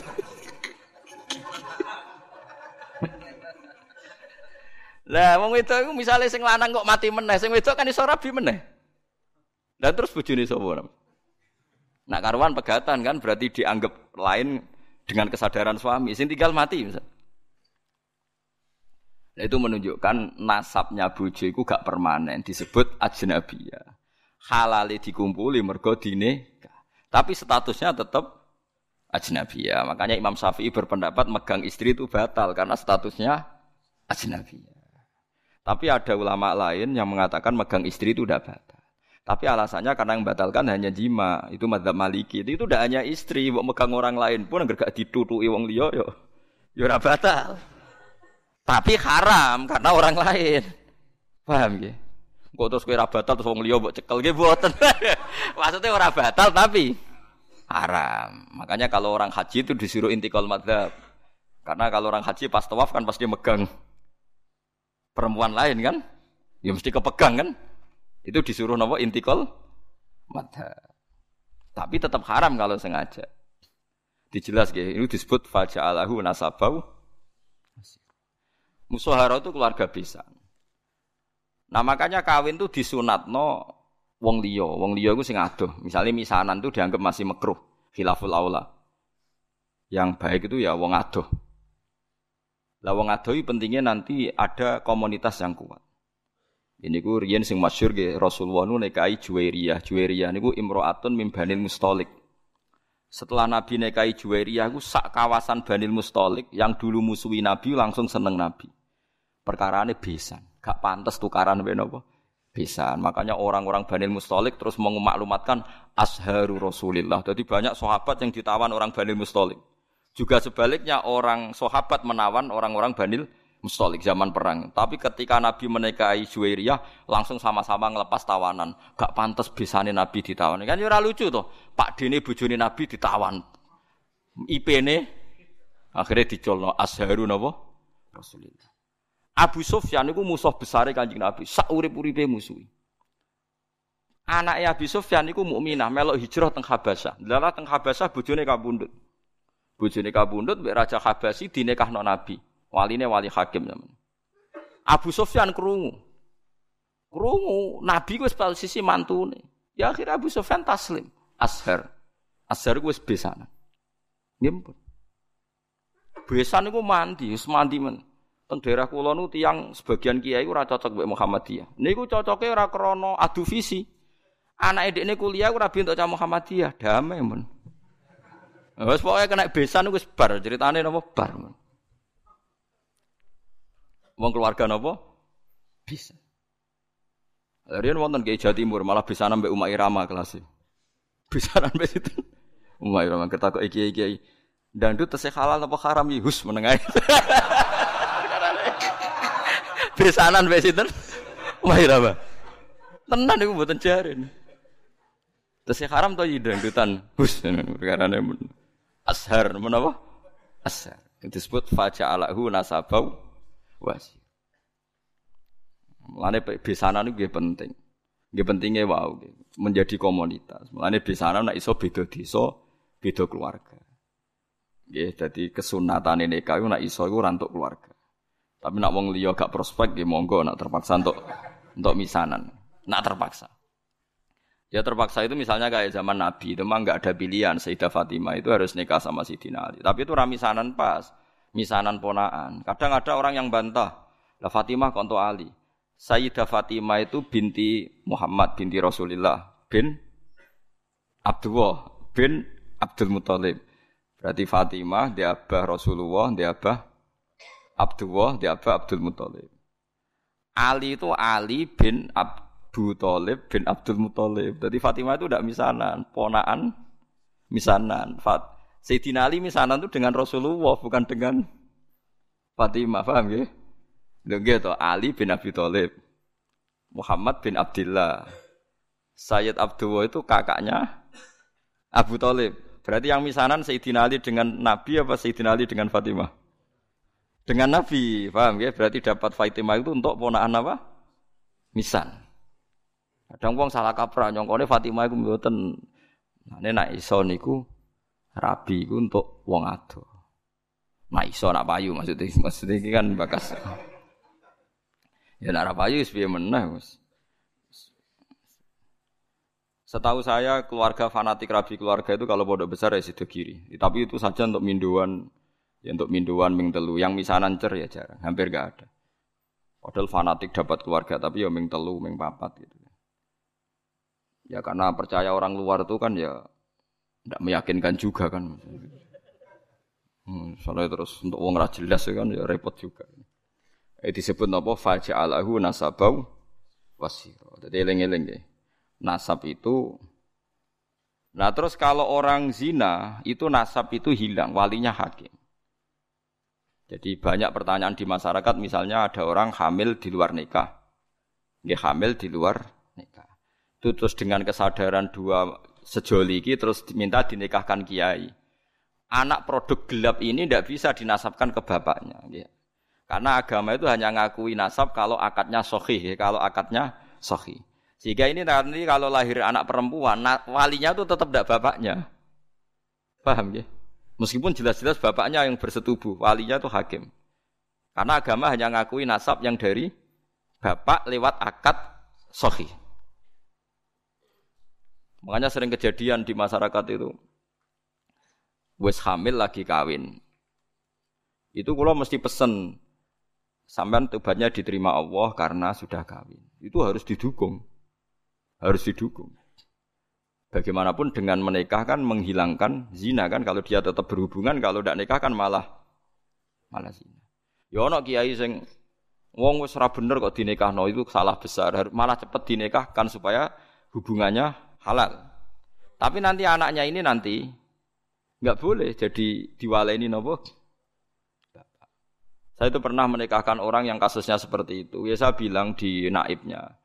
Speaker 1: Lah wong itu iku misale sing lanang kok mati meneh, sing wedok kan iso rabi meneh. Lah terus bojone sapa? Nak karuan pegatan kan berarti dianggap lain dengan kesadaran suami. Sing tinggal mati misal. Nah, itu menunjukkan nasabnya bojo gak permanen, disebut ajnabiyah. Halali dikumpuli mergo dine, tapi statusnya tetap ajnabiyah. Makanya Imam Syafi'i berpendapat megang istri itu batal karena statusnya ajnabiyah. Tapi ada ulama lain yang mengatakan megang istri itu udah batal. Tapi alasannya karena yang batalkan hanya jima, itu madzhab Maliki. Itu, udah hanya istri, mau megang orang lain pun enggak ditutui wong liya yo. Yo batal. Tapi haram karena orang lain. Paham ya? Kok terus kira batal terus wong liya mbok cekel nggih mboten. Maksudnya ora batal tapi haram. Makanya kalau orang haji itu disuruh intikal madzhab. Karena kalau orang haji pas tawaf kan pasti megang perempuan lain kan? Ya mesti kepegang kan? Itu disuruh nopo intikal madzhab. Tapi tetap haram kalau sengaja. Dijelas gitu. Ini disebut faja'alahu nasabau Musohara itu keluarga bisa. Nah makanya kawin tuh disunatno wong liya, wong liya iku sing adoh. Misalnya misanan tuh dianggap masih mekruh, khilaful aula. Yang baik itu ya wong adoh. Lah wong adoh pentingnya nanti ada komunitas yang kuat. Ini ku riyen sing masyhur ge Rasulullah nu nekai Juwairiyah. Juwairiyah niku imro'atun mim Banil Mustolik. Setelah Nabi nekai Juwairiyah ku sak kawasan Banil Mustolik yang dulu musuhi Nabi langsung seneng Nabi perkara ini besan. Gak pantas tukaran mbek napa? Besan. Makanya orang-orang Banil Mustolik terus memaklumatkan asharu Rasulillah. Jadi banyak sahabat yang ditawan orang Banil Mustolik. Juga sebaliknya orang sahabat menawan orang-orang Banil Mustolik zaman perang. Tapi ketika Nabi menikahi Juwairiyah langsung sama-sama ngelepas tawanan. Gak pantas bisane Nabi ditawan. Kan ya lucu tuh. Pak Dini bujuni Nabi ditawan. IP ini akhirnya dicolno asharu napa? Rasulillah. Abu Sufyan itu musuh besar Kanjeng Nabi, sak urip-uripe musuhi. Anaknya Abu Sufyan itu mukminah melok hijrah teng Habasyah. Lala teng Habasyah bojone kabundut. Bojone kabundut mbek Raja Habasyi dinekahno Nabi. Waline wali hakim zaman. Abu Sufyan krungu. Krungu Nabi wis posisi mantune. Ya akhirnya Abu Sufyan taslim. Ashar. Ashar wis besanan. Nggih Besan iku mandi, wis mandi men. Teng daerah kula nu tiang sebagian kiai ora cocok mbek Muhammadiyah. Niku cocoke ora krana adu visi. Anake dekne kuliah ora bintuk cah Muhammadiyah, damai men. Wes pokoke kena besan wis bar, ceritane napa bar men. Wong keluarga napa? Bisa. Rian wonten Kiai Jawa Timur malah bisa mbek Umar Irama kelas. Bisa mbek situ. Umar Irama ketakok iki-iki. Dangdut tesih halal apa haram? Hus menengah. besanan wis sinten? Mahir apa? Tenan iku mboten jarin. Terus haram to dangdutan. Hus perkarane ashar menapa? Ashar. Disebut faja'alahu nasabau wasi. Mulane besanan itu penting. Nggih pentingnya wow, menjadi komunitas. Mulane besanan nek iso beda desa, beda keluarga. Nggih, dadi kesunatan nikah iku nek iso iku rantuk keluarga. Tapi nak wong liya gak prospek ya monggo nak terpaksa untuk untuk misanan. Nak terpaksa. Ya terpaksa itu misalnya kayak zaman Nabi itu memang nggak ada pilihan Sayyidah Fatimah itu harus nikah sama Sayyidina Ali. Tapi itu ramisanan pas, misanan ponaan. Kadang ada orang yang bantah, lah Fatimah konto Ali. Sayyidah Fatimah itu binti Muhammad binti Rasulullah bin Abdullah bin Abdul Muthalib. Berarti Fatimah dia abah Rasulullah, dia abah Abdullah di Abu Abdul Muthalib. Ali itu Ali bin Abu Talib bin Abdul Muthalib. Jadi Fatimah itu tidak misanan, ponaan misanan. Fat Sayyidina Ali misanan itu dengan Rasulullah bukan dengan Fatimah, paham ya? Gitu, Ali bin Abi Thalib. Muhammad bin Abdullah. Sayyid Abdullah itu kakaknya Abu Talib. Berarti yang misanan Sayyidina Ali dengan Nabi apa Sayyidina Ali dengan Fatimah? Dengan Nabi, paham ya? Berarti dapat Fatimah itu untuk ponakan apa? Misan. Kadang wong salah kaprah nyongkone Fatimah iku mboten. Nah, nek iso niku rabi iku untuk wong ado. Nah iso nak payu maksudnya maksudnya ini kan bakas. Ya nak payu wis piye meneh, Mas. Setahu saya keluarga fanatik rabi keluarga itu kalau bodoh besar ya sido kiri. Tapi itu saja untuk minduan, ya untuk minduan ming telu. Yang misanan cer ya jarang, hampir gak ada. Padahal fanatik dapat keluarga tapi ya ming telu, ming papat gitu. Ya karena percaya orang luar itu kan ya tidak meyakinkan juga kan. Hmm, soalnya terus untuk uang jelas ya kan ya repot juga. Eh disebut apa faja'alahu nasabau wasiro. Jadi eling-eling ya nasab itu Nah terus kalau orang zina itu nasab itu hilang, walinya hakim. Jadi banyak pertanyaan di masyarakat, misalnya ada orang hamil di luar nikah, dia hamil di luar nikah. Itu terus dengan kesadaran dua sejoli ini terus diminta dinikahkan kiai. Anak produk gelap ini tidak bisa dinasabkan ke bapaknya. Ya. Karena agama itu hanya ngakui nasab kalau akadnya sohih, kalau akadnya sohih. Sehingga ini nanti kalau lahir anak perempuan, walinya itu tetap tidak bapaknya. Paham ya? Meskipun jelas-jelas bapaknya yang bersetubuh, walinya itu hakim. Karena agama hanya ngakui nasab yang dari bapak lewat akad sohi. Makanya sering kejadian di masyarakat itu. Wes hamil lagi kawin. Itu kalau mesti pesen sampean tobatnya diterima Allah karena sudah kawin. Itu harus didukung harus didukung. Bagaimanapun dengan menikah kan menghilangkan zina kan kalau dia tetap berhubungan kalau tidak nikah kan malah malah zina. Ya ono kiai sing wong wis ora bener kok dinikahno itu salah besar, malah cepet dinikahkan supaya hubungannya halal. Tapi nanti anaknya ini nanti nggak boleh jadi diwaleni nopo. Saya itu pernah menikahkan orang yang kasusnya seperti itu. Ya saya bilang di naibnya,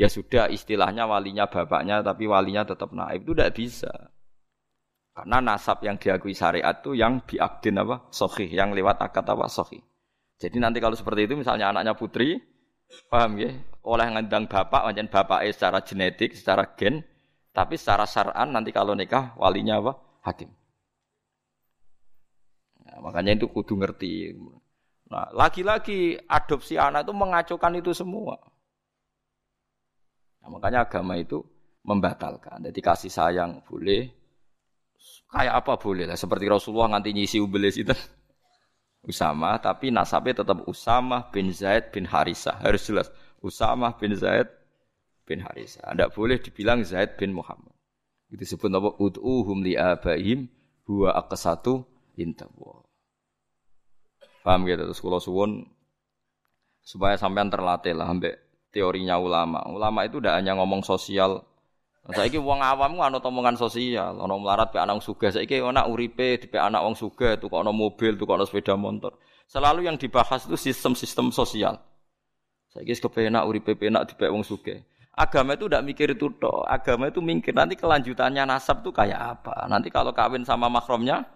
Speaker 1: ya sudah istilahnya walinya bapaknya tapi walinya tetap naib itu tidak bisa. Karena nasab yang diakui syariat itu yang biakdin apa? Sohi, yang lewat akad apa? Sohi. Jadi nanti kalau seperti itu misalnya anaknya putri, paham ya? Oleh ngandang bapak, macam bapak secara genetik, secara gen, tapi secara syar'an nanti kalau nikah walinya apa? Hakim. Nah, makanya itu kudu ngerti. Nah, lagi-lagi adopsi anak itu mengacaukan itu semua. Nah, makanya agama itu membatalkan. Jadi kasih sayang boleh, kayak apa boleh lah. Seperti Rasulullah nganti nyisi ubelis itu. Usama, tapi nasabnya tetap Usama bin Zaid bin Harisah. Harus jelas. Usama bin Zaid bin Harisah. Tidak boleh dibilang Zaid bin Muhammad. Itu disebut apa? Ud'uhum li abaihim huwa aqsatu intawa. Paham gitu? Terus kalau suwun supaya sampean terlatih lah ambek teorinya ulama. Ulama itu tidak hanya ngomong sosial. Nah, ini wong awam ku ana omongan sosial, ana melarat pe anak sugih. Saiki ana uripe pe anak wong sugih, tuh ana mobil, tuh ana sepeda motor. Selalu yang dibahas itu sistem-sistem sosial. Saiki kepenak uripe penak dipek wong sugih. Agama itu tidak mikir itu toh. Agama itu mikir nanti kelanjutannya nasab tuh kayak apa. Nanti kalau kawin sama makromnya.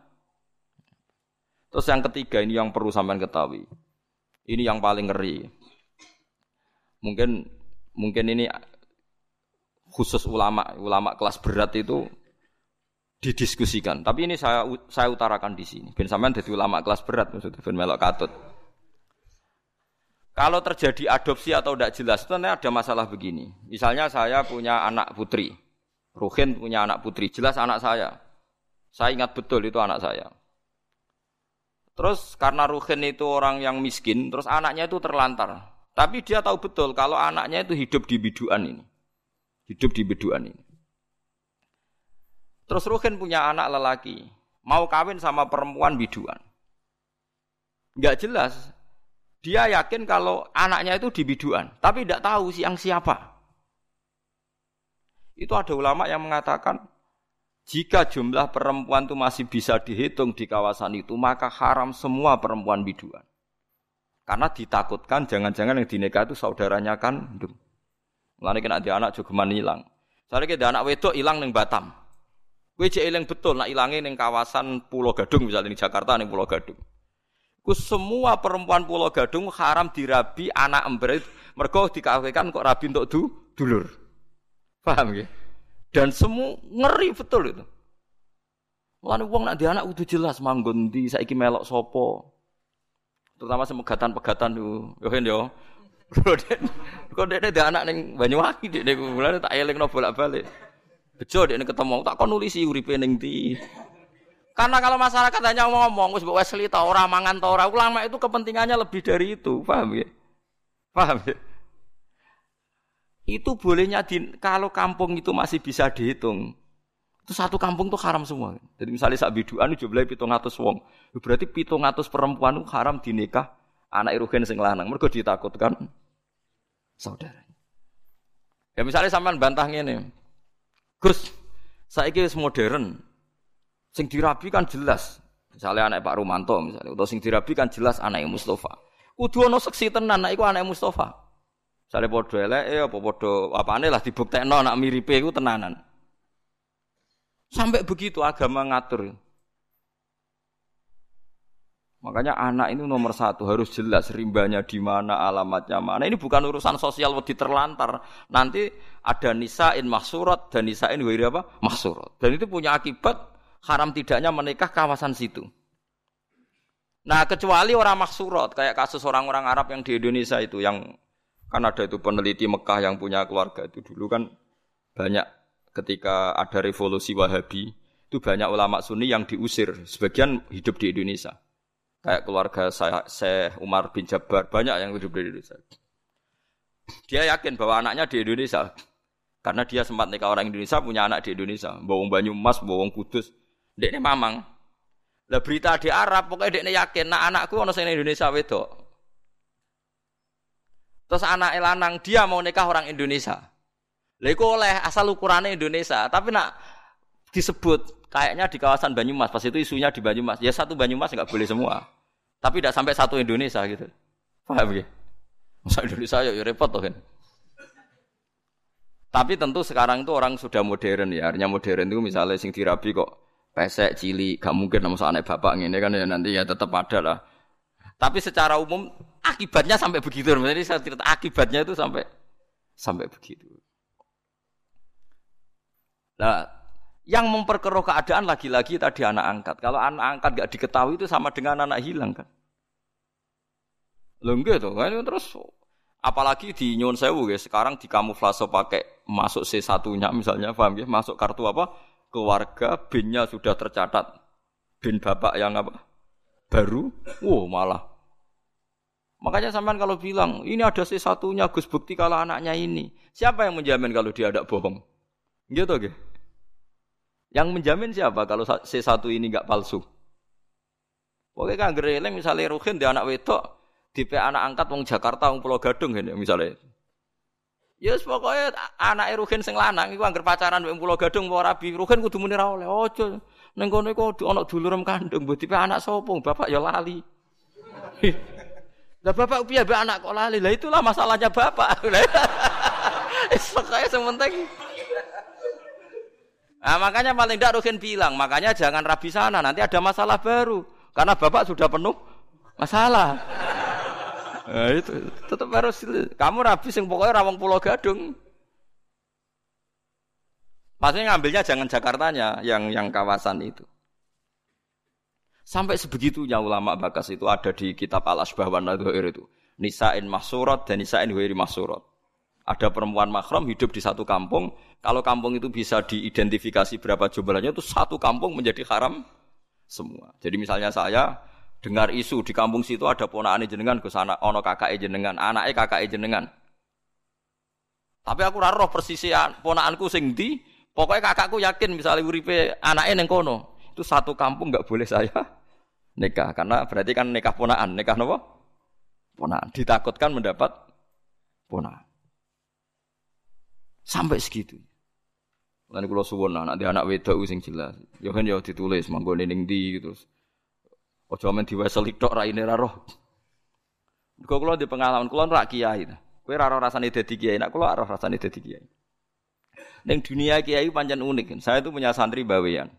Speaker 1: Terus yang ketiga ini yang perlu sampean ketahui. Ini yang paling ngeri. Mungkin mungkin ini khusus ulama, ulama kelas berat itu didiskusikan. Tapi ini saya saya utarakan di sini. Ben sampean jadi ulama kelas berat maksudnya ben melok katut. Kalau terjadi adopsi atau tidak jelas, itu ada masalah begini. Misalnya saya punya anak putri, Ruhin punya anak putri, jelas anak saya. Saya ingat betul itu anak saya. Terus karena Ruhin itu orang yang miskin, terus anaknya itu terlantar. Tapi dia tahu betul kalau anaknya itu hidup di biduan ini. Hidup di biduan ini. Terus Ruhin punya anak lelaki. Mau kawin sama perempuan biduan. Enggak jelas. Dia yakin kalau anaknya itu di biduan. Tapi tidak tahu siang siapa. Itu ada ulama yang mengatakan jika jumlah perempuan itu masih bisa dihitung di kawasan itu, maka haram semua perempuan biduan. Karena ditakutkan jangan-jangan yang dinikah itu saudaranya kan Mulane kena dia anak jogeman hilang. Soalnya kita anak wedok hilang neng Batam. Kue cek betul nak hilangin neng kawasan Pulau Gadung misalnya di Jakarta neng Pulau Gadung. Ku semua perempuan Pulau Gadung haram dirabi anak ember mergo dikawinkan kok rabi untuk du, dulur. Paham ya? Dan semua ngeri betul itu. Mulane wong nak di anak kudu jelas manggon ndi saiki melok sapa. Terutama semegatan-pegatan yo, yo yo. Kok dia ada anak neng Banyuwangi dia mulane tak elingno bolak-balik. Bejo dia ketemu tak kon nulisi uripe ning. Karena kalau masyarakat hanya ngomong, wis mbok Wesley ta ora mangan ta ora, ulama itu kepentingannya lebih dari itu, paham ya? Paham ya? Itu bolehnya di, kalau kampung itu masih bisa dihitung. Itu satu kampung tuh haram semua. Jadi misalnya sak biduan jumlahnya pitung atus wong. Berarti pitung atus perempuan itu haram dinikah anak irugen sing lanang. Mereka ditakutkan saudara. Ya misalnya sampean bantah ngene. Gus, saiki wis modern, Sing dirabi kan jelas. Misalnya anak Pak Rumanto misalnya, atau sing dirabi kan jelas anak Mustafa. Kudu ono seksi tenan anak iku anak Mustafa. Misalnya podo elek, apa podo lah dibuktekno anak miripe iku tenanan. Sampai begitu agama ngatur. Makanya anak ini nomor satu harus jelas rimbanya di mana, alamatnya mana. Ini bukan urusan sosial wedi terlantar. Nanti ada nisain maksurat dan nisain wiri apa? Maksurat. Dan itu punya akibat haram tidaknya menikah kawasan situ. Nah, kecuali orang maksurot, kayak kasus orang-orang Arab yang di Indonesia itu, yang kan ada itu peneliti Mekah yang punya keluarga itu dulu kan banyak ketika ada revolusi Wahabi, itu banyak ulama Sunni yang diusir, sebagian hidup di Indonesia. Kayak keluarga saya, Syekh Umar bin Jabbar, banyak yang hidup di Indonesia. Dia yakin bahwa anaknya di Indonesia. Karena dia sempat nikah orang Indonesia, punya anak di Indonesia. Bawang Banyumas, bawang Kudus. Dekne mamang. Lah berita di Arab pokoknya dekne yakin nak anakku sing Indonesia wedok. Terus anak lanang dia mau nikah orang Indonesia. Lah iku oleh asal ukurannya Indonesia, tapi nak disebut kayaknya di kawasan Banyumas, pas itu isunya di Banyumas. Ya satu Banyumas nggak boleh semua. Tapi tidak sampai satu Indonesia gitu. Paham ya? Masa Indonesia ya, ya repot tuh kan. Tapi tentu sekarang itu orang sudah modern ya. Artinya modern itu misalnya sing dirabi kok pesek cili gak mungkin nama anak bapak ini kan ya nanti ya tetap ada lah tapi secara umum akibatnya sampai begitu jadi saya cerita akibatnya itu sampai sampai begitu nah yang memperkeruh keadaan lagi-lagi tadi anak angkat. Kalau anak angkat gak diketahui itu sama dengan anak hilang kan? Lho tuh kan? Terus apalagi di Nyon Sewu ya sekarang di kamuflase pakai masuk C satunya misalnya paham ya masuk kartu apa? Keluarga binnya sudah tercatat. Bin bapak yang apa? Baru? Wow malah. Makanya sampean kalau bilang ini ada si satunya Gus bukti kalau anaknya ini. Siapa yang menjamin kalau dia ada bohong gitu gitu yang menjamin siapa kalau si satu ini nggak palsu Oke kan gereleng misalnya Ruhin di anak wedok di anak angkat wong Jakarta wong Pulau Gadung ini misalnya Ya yes, pokoknya anak Ruhin sing lanang iku anggar pacaran mbek Pulau Gadung apa rabi. Ruhin kudu muni ra oleh. Ojo ning kono iku ana dulurem kandung mbok tipe anak sapa? Bapak ya lali. Lah bapak piye anak kok lali? Lah itulah masalahnya bapak. Pokoke sementing Nah, makanya paling tidak Ruhin bilang, makanya jangan rabi sana, nanti ada masalah baru. Karena bapak sudah penuh masalah. Nah, itu tetap harus kamu rabi sing pokoknya rawang pulau gadung. Maksudnya ngambilnya jangan Jakartanya, yang yang kawasan itu. Sampai sebegitunya ulama bakas itu ada di kitab Al Asbah wa itu. Nisa'in mahsurat dan nisa'in huiri mahsurat. Ada perempuan mahram hidup di satu kampung. Kalau kampung itu bisa diidentifikasi berapa jumlahnya itu satu kampung menjadi haram semua. Jadi misalnya saya dengar isu di kampung situ ada ponakan jenengan ke sana ono kakak jenengan anaknya kakak jenengan tapi aku raro persisian ponakanku sing pokoknya kakakku yakin misalnya uripe anaknya neng kono itu satu kampung nggak boleh saya nikah karena berarti kan nikah ponakan nikah nopo ponakan ditakutkan mendapat ponakan sampai segitu Lalu kalau suwon anak dia anak wedok sing jelas, ya kan ya ditulis manggon ning di gitu. Ojo men diwaseli tok raine ra roh. Kok kula di pengalaman kula ora kiai. Kowe ra roh rasane dadi kiai, nek kula roh rasane dadi kiai. Ning dunia kiai pancen unik. Saya itu punya santri bawean.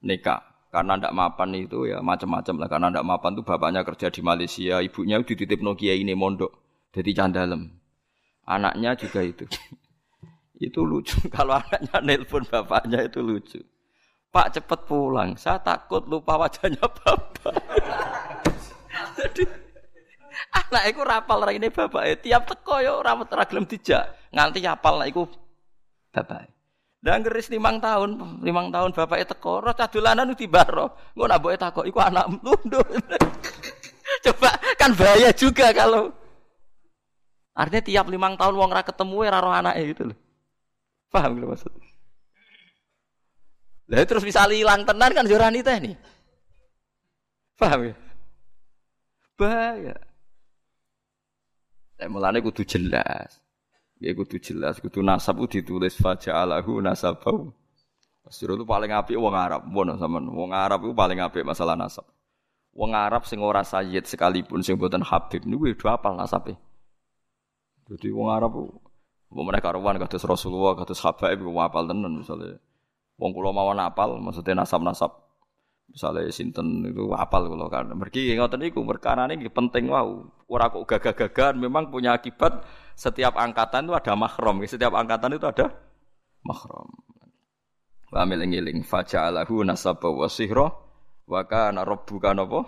Speaker 1: Nikah. Karena ndak mapan itu ya macam-macam lah. Karena ndak mapan tuh bapaknya kerja di Malaysia, ibunya dititip Nokia ini mondok. Jadi candalem. Anaknya juga itu. Itu lucu. Kalau anaknya nelpon bapaknya itu lucu. Pak cepet pulang. Saya takut lupa wajahnya bapak. Jadi anak itu rapal ini bapak. Tiap teko yo rawat ragilem dijak. Nganti apal lah iku bapak. Dan ngeris limang tahun, limang tahun bapak itu teko, roh cadulanan itu baro. Gue nak boleh takut, iku anak lundu. Coba kan bahaya juga kalau artinya tiap limang tahun wong rak ketemu ya roh anaknya gitu loh. Paham gitu maksud? Lah terus bisa hilang tenan kan jorani teh nih. Paham ya? Bahaya. Lah mulane kudu jelas. Ya kudu jelas, kudu nasab itu ditulis faja'alahu nasabau. Pasti itu paling apik wong Arab, Bono sampean. Wong Arab itu paling apik masalah nasab. Wong Arab sing ora sayyid sekalipun sing boten habib niku kudu apal nasabe. Jadi wong Arab Mereka karuan kados Rasulullah, kados habaib ku apal tenan misalnya. Wong kula mawon apal maksudnya nasab-nasab. Misalnya sinten itu apal kula kan. Mergi ngoten niku ini penting wow. Ora kok gagah-gagahan memang punya akibat setiap angkatan itu ada mahram. Setiap angkatan itu ada mahram. Wa eling-eling faja'alahu nasaba wa sihra wa kana rabbuka napa?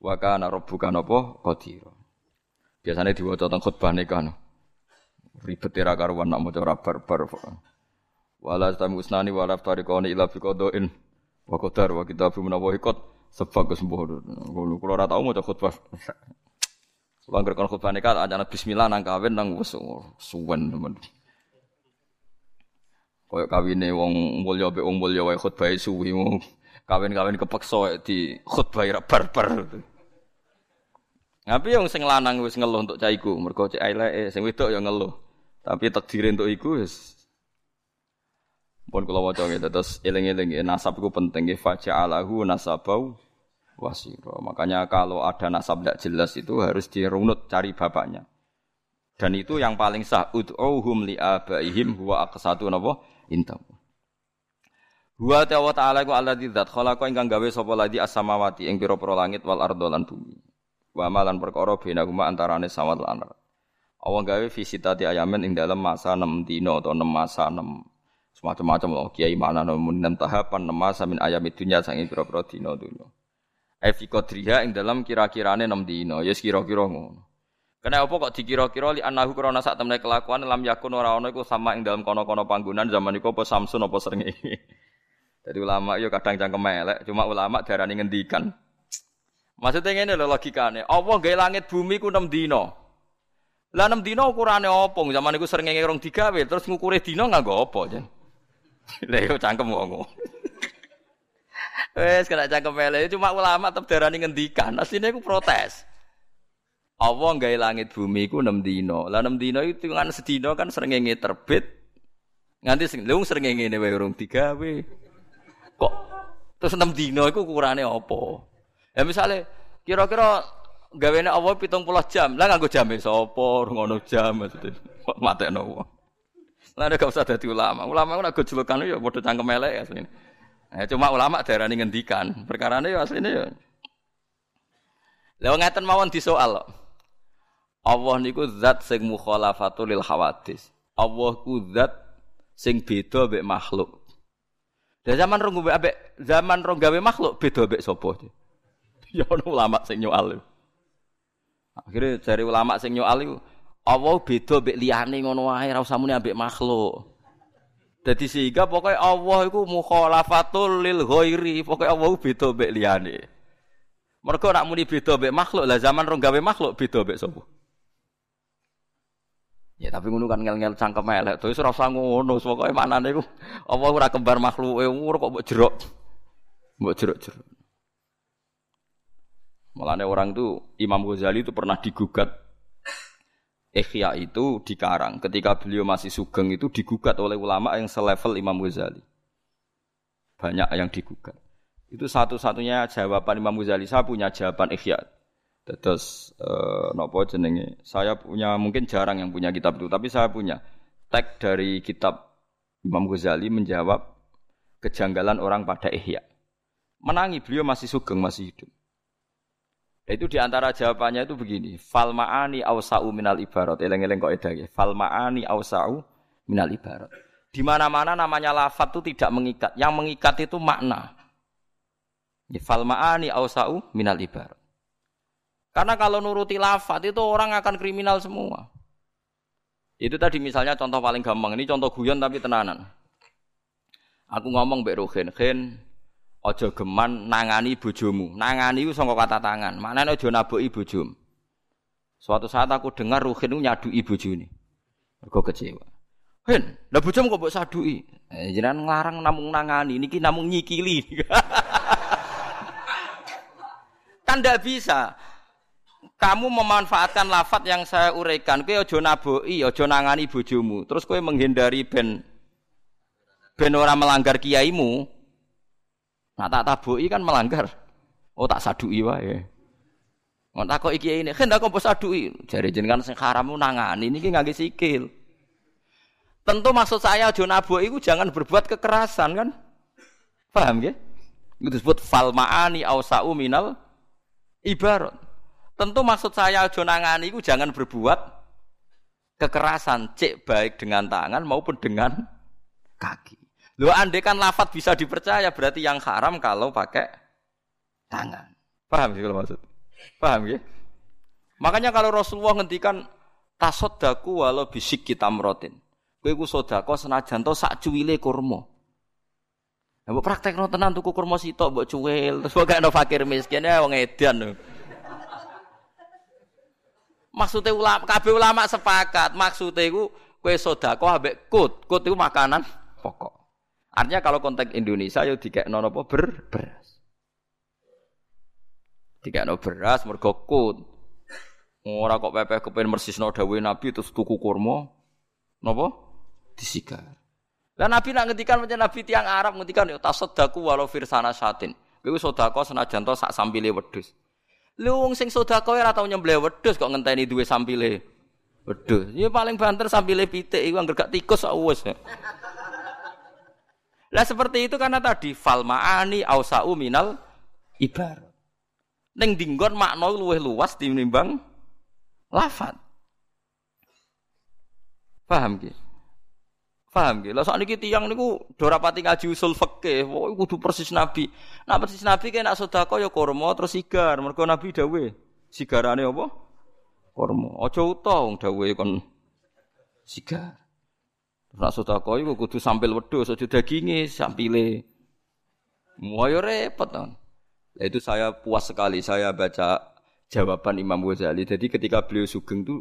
Speaker 1: Wa kana rabbuka napa? Qadira. Biasanya diwaca teng khutbah nikah. Ribet ora karuan nak maca barbar. Wala tamu usnani wala tariqani ila fi qadain wa qadar wa kitabu menawa ikut sebab kesembuh. Kulo ora tau maca khutbah. Kulo anggere kon khutbah nikah ajana bismillah nang kawin nang wis suwen temen. Kaya kawine wong mulya mbek wong mulya wae khutbah suwi kawin-kawin kepeksa di khutbah ra barbar. Tapi yang sing lanang wis ngeluh untuk caiku, mergo cek eleke, sing wedok ya ngeluh. Tapi takdir untuk iku wis pun kula waca gitu terus eling-eling nasab iku penting nggih faja'alahu nasabau wasiro. Makanya kalau ada nasab tidak jelas itu harus dirunut cari bapaknya. Dan itu yang paling sah ud'uhum li abaihim huwa aqsatu napa intam. Huwa ta'ala ta'ala ku alladzi dzat khalaqa ingkang gawe sapa ladi as-samawati ing pira-pira langit wal ardo lan bumi. Wa malan perkara benahuma antarane samawat lan ardh. Allah gawe visitati ayamen ing dalam masa 6 dina atau 6 masa 6 semacam-macam loh kiai mana namun 6 tahapan 6 masa min ayam dunya sange pira-pira dina dunya. Efi kodriha ing dalam kira-kirane enam dino, ya yes, kira-kira ngono. Kena apa kok dikira-kira li anahu krana sak temne kelakuan lam yakun ora ana iku sama ing dalam kono-kono panggonan zaman iku apa Samsun apa srengenge. Jadi ulama yo kadang cangkem elek, cuma ulama darani ngendikan. Maksudnya ngene lho logikane. Allah gawe langit bumi ku 6 dino. Lah 6 dino ukurane apa? Zaman iku srengenge rong digawe, terus ngukure dino nganggo apa, Jan? Lah yo cangkem wong. Wes kena cangkem mele, cuma ulama tetep darani ngendikan. Asline iku protes. Allah gawe langit bumi iku 6 dino. Lah 6 dino itu kan sedina kan srengenge terbit. Nganti sing lung srengenge wae urung digawe. Kok terus 6 dino iku ukurane apa? Ya misale kira-kira gawene Allah 70 jam. Lah nganggo jame sapa? Ngono jam maksudnya. Matekno wong. Lah gak usah dadi ulama. Ulama ora go julukan ya padha cangkem elek asline. Nah, cuma ulama darani ngendikan, perkara ini ya aslinya ya. Ngeten mawon di soal. Allah niku zat sing mukhalafatu lil hawadis. Allah ku zat sing beda mbek makhluk. Dan zaman rong zaman rong gawe makhluk beda mbek sapa? Ya ono ulama sing nyoal. Akhirnya dari ulama sing nyoal iku Allah beda mbek liyane ngono wae ora usah muni ambek makhluk. Jadi sehingga pokoknya Allah itu mukhalafatul lil ghairi, pokoknya Allah beda mbek liyane. Mergo nak muni beda mbek makhluk, lah zaman rong gawe makhluk beda mbek sapa? Ya tapi ngono kan ngel-ngel cangkem elek. Terus ora usah ngono, pokoke maknane iku Allah ora kembar makhluke, ora kok mbok jerok. Mbok jerok-jerok. Mulane orang itu Imam Ghazali itu pernah digugat Ikhya itu dikarang ketika beliau masih sugeng itu digugat oleh ulama yang selevel Imam Ghazali. Banyak yang digugat. Itu satu-satunya jawaban Imam Ghazali. Saya punya jawaban Ikhya. Terus eh, nopo jenenge? Saya punya mungkin jarang yang punya kitab itu, tapi saya punya tag dari kitab Imam Ghazali menjawab kejanggalan orang pada Ihya. Menangi beliau masih sugeng, masih hidup. Itu di antara jawabannya itu begini. Fal ma'ani awsa'u minal ibarat. Eleng-eleng kok edah Fal ma'ani awsa'u minal ibarat. Di mana-mana namanya lafat itu tidak mengikat. Yang mengikat itu makna. Fal ma'ani awsa'u minal ibarat. Karena kalau nuruti lafat itu orang akan kriminal semua. Itu tadi misalnya contoh paling gampang. Ini contoh guyon tapi tenanan. Aku ngomong mbek Ruhin, Khen, Ojo geman nangani bojomu. Nangani itu sangka kata tangan. Maknane aja naboki bojom. Suatu saat aku dengar Ruhin itu nyadui bojone. Mergo kecewa. Hen, lah bojom kok mbok saduki? Eh, jenengan nglarang namung nangani, niki namung nyikili. kan ndak bisa. Kamu memanfaatkan lafat yang saya uraikan. Kowe aja naboki, aja nangani bojomu. Terus kowe menghindari ben ben ora melanggar kiaimu, Nah tak tabuki kan melanggar. Oh tak sadui wae. Mau tak kok iki ini, kan kok sadui. Jari jenengan sing haram nangani niki ngangge sikil. Tentu maksud saya aja nabu itu jangan berbuat kekerasan kan? Paham ya? Itu disebut fal ma'ani ausa'u minal ibarat. Tentu maksud saya aja nangani itu jangan berbuat kekerasan, cek baik dengan tangan maupun dengan kaki. Lo andai kan lafat bisa dipercaya berarti yang haram kalau pakai tangan. Paham sih kalau maksud? Paham ya? Makanya kalau Rasulullah ngendikan tasoddaku walau bisik kita merotin. Kue ku sodako senajan to sak cuwile kurma. Ya mbok praktekno tenan tuku kurma sitok mbok cuwil terus kok no fakir miskin ya wong edan. Maksudnya ulama, kabeh ulama sepakat, maksudnya iku kue sodako ambek kut. Kut itu makanan pokok. Artinya kalau konteks Indonesia yo dikekno napa ber beras. Dikekno beras mergo kut. Ora kok pepeh kepen mersisno dawuhe Nabi terus tuku kurma napa disigar. Lah Nabi nak ngendikan macam Nabi tiang Arab ngendikan yo tasaddaku walau firsana satin. Kowe sedekah senajan to sak sampile wedhus. Wong sing sedekah ora tau nyembelih wedhus kok ngenteni duwe sampile wedhus. Ya paling banter sampile pitik iku anggere gak tikus wis. Lah seperti itu karena tadi fal ma'ani ausa'u minal ibarat. Neng dinggon makna luwih luas tinimbang lafat. Paham ki? Paham ki? Lah sakniki tiyang niku do rapati ngaji usul fikih, pokoke kudu persis Nabi. Nak persis Nabi kena sedekah ya kurma terus sigar, mergo Nabi dawuh sigarane apa? Kurma. Aja uta wong dawuhe kon sigar. Nak sedekah iku kudu sampil wedhus aja daginge sampile. Moyo repot kan. Itu saya puas sekali saya baca jawaban Imam Ghazali. Jadi ketika beliau sugeng itu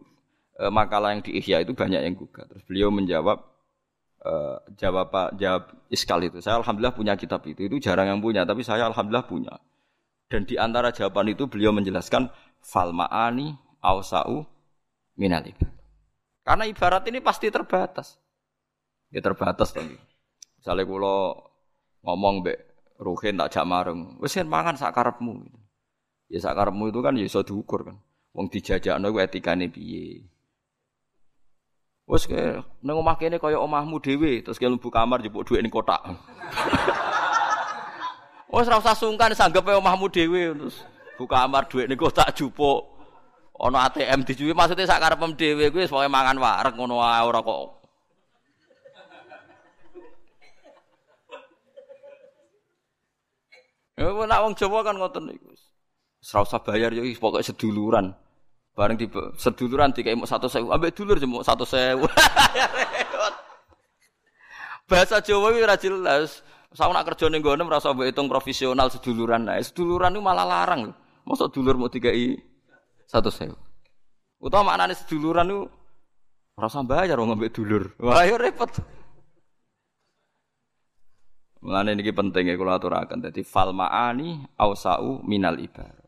Speaker 1: eh, makalah yang di Ihya itu banyak yang gugat. Terus beliau menjawab eh, jawab jawab iskal itu. Saya alhamdulillah punya kitab itu. Itu jarang yang punya, tapi saya alhamdulillah punya. Dan di antara jawaban itu beliau menjelaskan fal ma'ani ausa'u minal Karena ibarat ini pasti terbatas. Ya terbatas to. Misale kula ngomong mbek Ruhin tak jak mareng, wis kan mangan sak karepmu. Ya sak karepmu itu kan ya iso diukur kan. Wong dijajakno ku etikane piye. Wes ke nang omah kene kaya omahmu dhewe, terus ke mlebu kamar jupuk dhuwit ning kotak. Wes ora usah sungkan sanggepe omahmu dhewe terus buka kamar dhuwit ning kotak jupuk. Ana ATM dijuwi maksudnya dhewe kuwi wis pokoke mangan wareg ngono ora kok Ya nak wong Jawa kan ngoten niku. Ora usah bayar yo pokoke seduluran. Bareng di seduluran dikai mok 100.000, ambek dulur jemuk 100.000. Bahasa Jawa iki ora jelas. Saya nak kerja ning gone merasa mbok hitung profesional seduluran. Nah, seduluran itu malah larang. Mosok dulur mau dikai 100.000. Utawa maknane seduluran itu rasa bayar wong ambek dulur. Wah, ya repot. Mulane niki penting ya kula aturaken. Dadi fal ma'ani ausau minal ibar.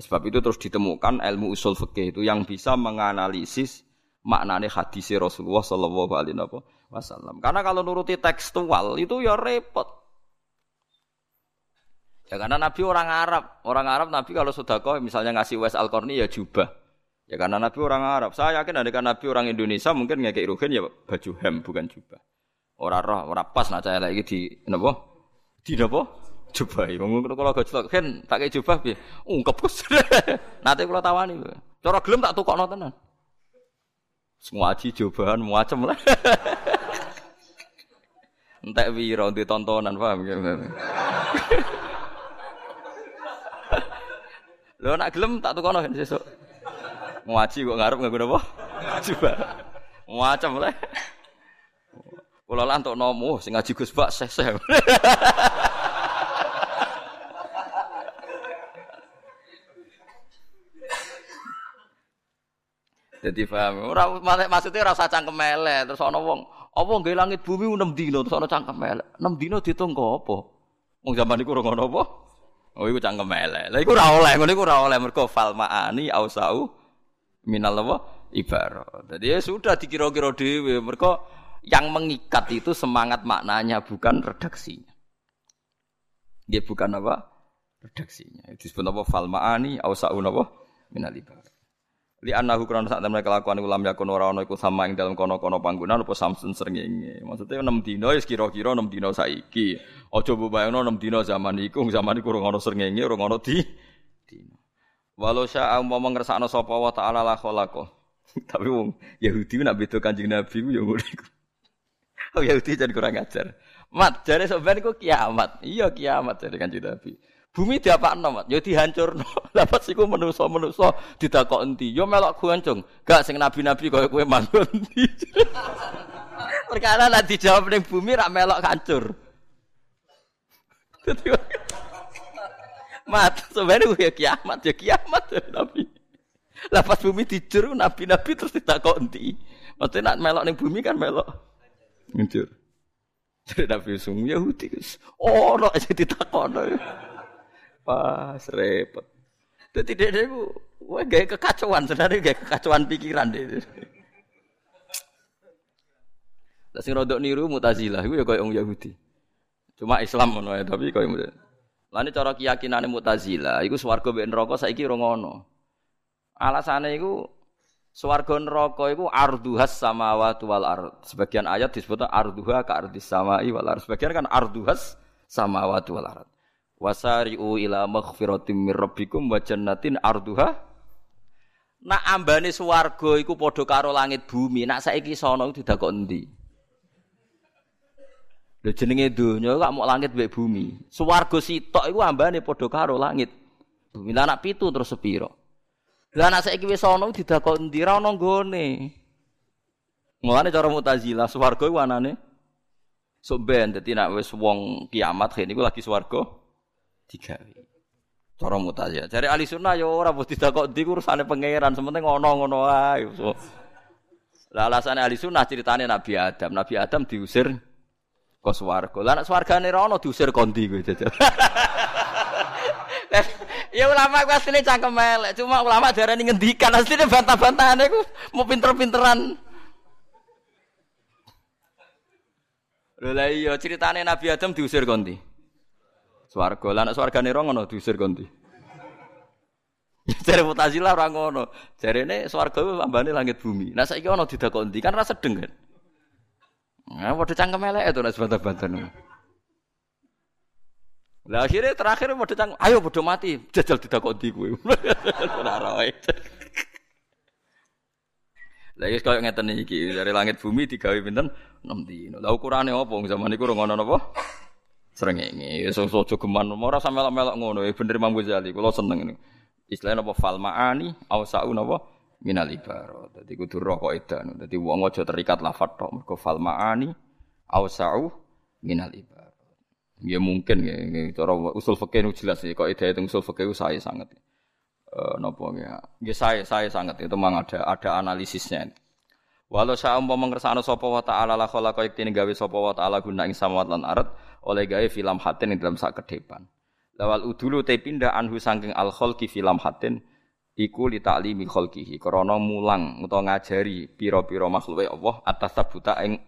Speaker 1: Sebab itu terus ditemukan ilmu usul fikih itu yang bisa menganalisis maknane hadis Rasulullah sallallahu alaihi wasallam. Karena kalau nuruti tekstual itu ya repot. Ya karena Nabi orang Arab, orang Arab Nabi kalau sudah kau misalnya ngasih wes al ya jubah. Ya karena Nabi orang Arab. Saya yakin ada kan Nabi orang Indonesia mungkin ngekek rugen ya baju hem bukan jubah. Ora roh, ora pas nak cahaya lagi di napa? Di napa? Jubah. Wong kula gojlok kan tak kei jubah piye? Ungkep Gus. Nate kula tawani. Cara gelem tak tukokno tenan. Semua aji jubahan macam lah. Entek wiro di tontonan paham ya. Lho nak gelem tak tukono kan sesuk. Ngaji kok ngarep nganggo napa? Coba. Macam lah. Kula lan entuk nomo sing ngaji Gus Bak seh-seh. Jadi paham. Ora maksudnya ora usah cangkem elek terus ana wong apa nggih langit bumi 6 dino terus ana cangkem elek. 6 dino ditung apa? Wong zaman iku ora ngono apa? Oh iku cangkem elek. Lah iku ora oleh, ngono iku ora oleh mergo fal maani ausau minal apa? Ibarat. Jadi ya sudah dikira-kira dhewe mergo yang mengikat itu semangat maknanya bukan redaksinya. Dia bukan apa? Redaksinya. Disebut apa? Fal maani ausau apa? Minal ibarat. Li annahu krono sak temne kelakuan ulam yakun ora ana iku sama ing dalam kono-kono panggonan apa samsun srengenge. Maksudnya 6 dina wis kira-kira 6 dina saiki. Aja mbok bayangno 6 dina zaman iku, zaman iku ora ana srengenge, ora ana di dina. Walau sya umpama ngersakno sapa wa ta'ala la khalaqa. Tapi wong Yahudi nak beda Kanjeng Nabi ku ya ngono iku. Oh Yahudi jadi kurang ajar. Mat, jare sampean iku kiamat. Iya kiamat jare Kanjeng Nabi. Bumi diapakno, Mat? Ya dihancurno. Lah pas iku manusa-manusa ditakok endi? Ya melok guancung. Gak sing nabi-nabi kaya kowe manut endi. Perkara nek dijawab ning bumi rak melok hancur. Mat, sebenarnya ya kiamat, ya kiamat ya Nabi. Lah pas bumi dijur nabi-nabi terus ditakok endi? Maksudnya nak melok ning bumi kan melok hancur. Jadi Nabi sungguh Yahudi. Oh, no, jadi ditakok. Pas repot. Dadi dhek ku wah gawe kekacauan sebenarnya gawe kekacauan pikiran deh. Lah sing rodok niru Mu'tazilah iku ya koyo wong Yahudi. Cuma Islam ngono ya, tapi koyo Lah ini cara keyakinane Mu'tazilah iku swarga mbek neraka saiki ora ngono. Alasane iku swarga neraka iku arduhas samawati wal ard. Sebagian ayat disebut arduha ka ardis samai wal ard. Sebagian kan arduhas samawati wal ard. Wasari'u ila maghfiratim mir rabbikum wa jannatin arduha Nak ambane swarga iku padha karo langit bumi, nak saiki sono didakok endi? Lho jenenge donya kok mau langit mbek bumi. Swarga sitok iku ambane padha karo langit. Bumi lah anak pitu terus sepiro. Lah anak saiki wis ana didakok endi ra ono nggone. Mulane cara Mu'tazilah swarga iku anane sok ben dadi nek wis wong kiamat kene iku lagi swarga digawe. Cara mutazilah. Jare ahli sunnah ya ora mbok didakok ndi urusane pangeran, sementing ngono-ngono ae. So. Lah alasane ahli sunnah ceritane Nabi Adam. Nabi Adam diusir ke swarga. Lah nek swargane ra ono diusir kondi kowe jajal. ya ulama ku asline cangkem elek, cuma ulama darani ngendikan asline bantah-bantahane ku mau pinter-pinteran. Lha iya ceritane Nabi Adam diusir kondi. Swarga. Lah nek swargane ora ngono diusir kondi. Jare Mu'tazilah ora ngono. Jarene swarga ku lambane langit bumi. Nah saiki ana didakok ndi kan rasa sedeng kan. Nah, padha cangkem elek itu nek bantah-bantah. Lah akhirnya terakhir padha cangkem, ayo padha mati, jajal kowe. Ora roe. Lah iki koyo ngeten iki, dari langit bumi digawe pinten? 6 dino. Lah ukurane apa zaman ora ngono napa? Srengenge, iso aja geman, ora sampe melok-melok ngono, bener Imam Ghazali, kula seneng ini. Istilahnya apa fal ma'ani au sa'u napa minal ibarat. Dadi kudu roh kok wong terikat lafadz tok, mergo fal sa'u minal. Ya mungkin ya, cara usul fikih nu jelas ya, kok ida itu usul fikih saya sangat. Eh napa ya? Ya saya saya sangat itu memang ada ada analisisnya. Walau saya umpama mengersano sapa wa ta'ala la khalaqa iktine gawe sapa wa ta'ala guna ing samawat lan arat oleh gawe filam hatin ing dalam sak kedepan. Lawal udulu te pindah anhu saking al khalqi filam hatin iku li ta'limi khalqihi krana mulang utawa ngajari pira-pira makhluke Allah atas tabuta ing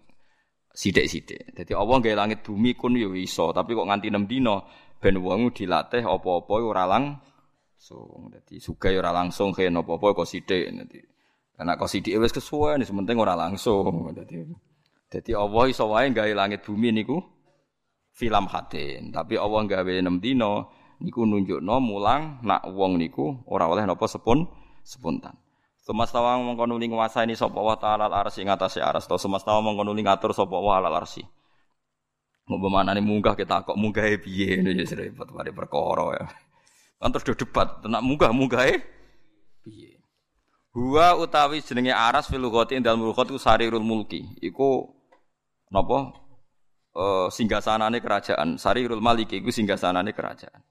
Speaker 1: sithik-sithik. Dadi Allah gawe langit bumi kun yo iso, tapi kok nganti 6 dina ben wong dilatih apa-apa ora langsung. Dadi sugih ora langsung kene apa-apa kok sithik. Dadi karena kau sidik wes kesuwen, sementing ora langsung. Jadi, jadi Allah iso wae gawe langit bumi niku film hatin. Tapi Allah gawe 6 dina niku nunjukno mulang nak wong niku ora oleh napa sepun sepuntan. Semastawa mongko nuli nguasani sapa wa ta'ala al-arsy ing atase aras to semastawa mongko nuli ngatur sapa wa al-arsy. Ngopo manane munggah kita kok munggahe piye ya repot mari perkara ya. Kan terus do debat, nak munggah munggahe piye. Huwa utawi jenenge aras fil lughati indal mulkhat ku sarirul mulki. Iku napa? Eh singgasanane kerajaan. Sarirul maliki iku singgasanane kerajaan.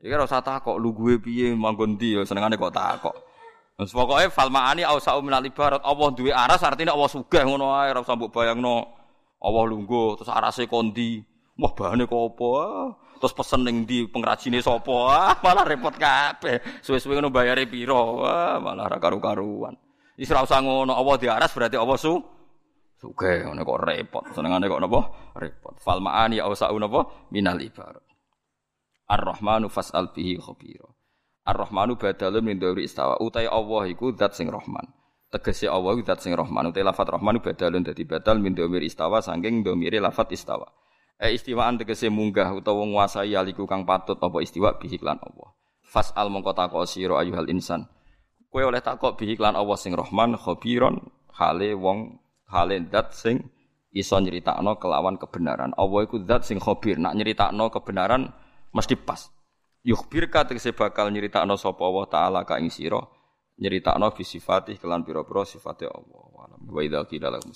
Speaker 1: Iki ora usah takok lu gue piye manggon ndi ya senengane kok takok. Wes pokoke falmaani ausau minal ibarat Allah duwe aras artinya Allah sugih ngono ae ora usah mbok bayangno. Allah lungguh terus arase kondi. Wah bahane kok apa? Terus pesen ning ndi pengrajine sapa? Ah, malah repot kabeh. Suwe-suwe ngono bayare piro? Wah, malah ra karu-karuan. Wis ora usah ngono, Allah di aras berarti Allah su sugih ngono kok repot. Senengane kok napa? Repot. Falmaani ausau napa minal ibarat. Ar-Rahmanu fas'al bihi khabira. Ar-Rahmanu badalun min dhauri istawa. Utai Allah iku zat sing Rahman. Tegese Allah iku zat sing Rahman. Utai lafat Rahmanu badalun dadi badal min dhauri istawa saking dhamire lafat istawa. E istiwaan tegese munggah utawa nguasai aliku kang patut apa istiwa bihi lan Allah. Fas'al mongko takok sira ayuhal insan. Kowe oleh takok bihi lan Allah sing Rahman khabiron hale wong hale zat sing iso nyeritakno kelawan kebenaran. Allah iku zat sing khabir. Nak nyeritakno kebenaran mesti pas. Yukhbirka tegese bakal nyeritakno sapa Allah taala ka ing sira nyeritakno bi sifati kelan pira-pira sifate Allah. Wa idza qila lahum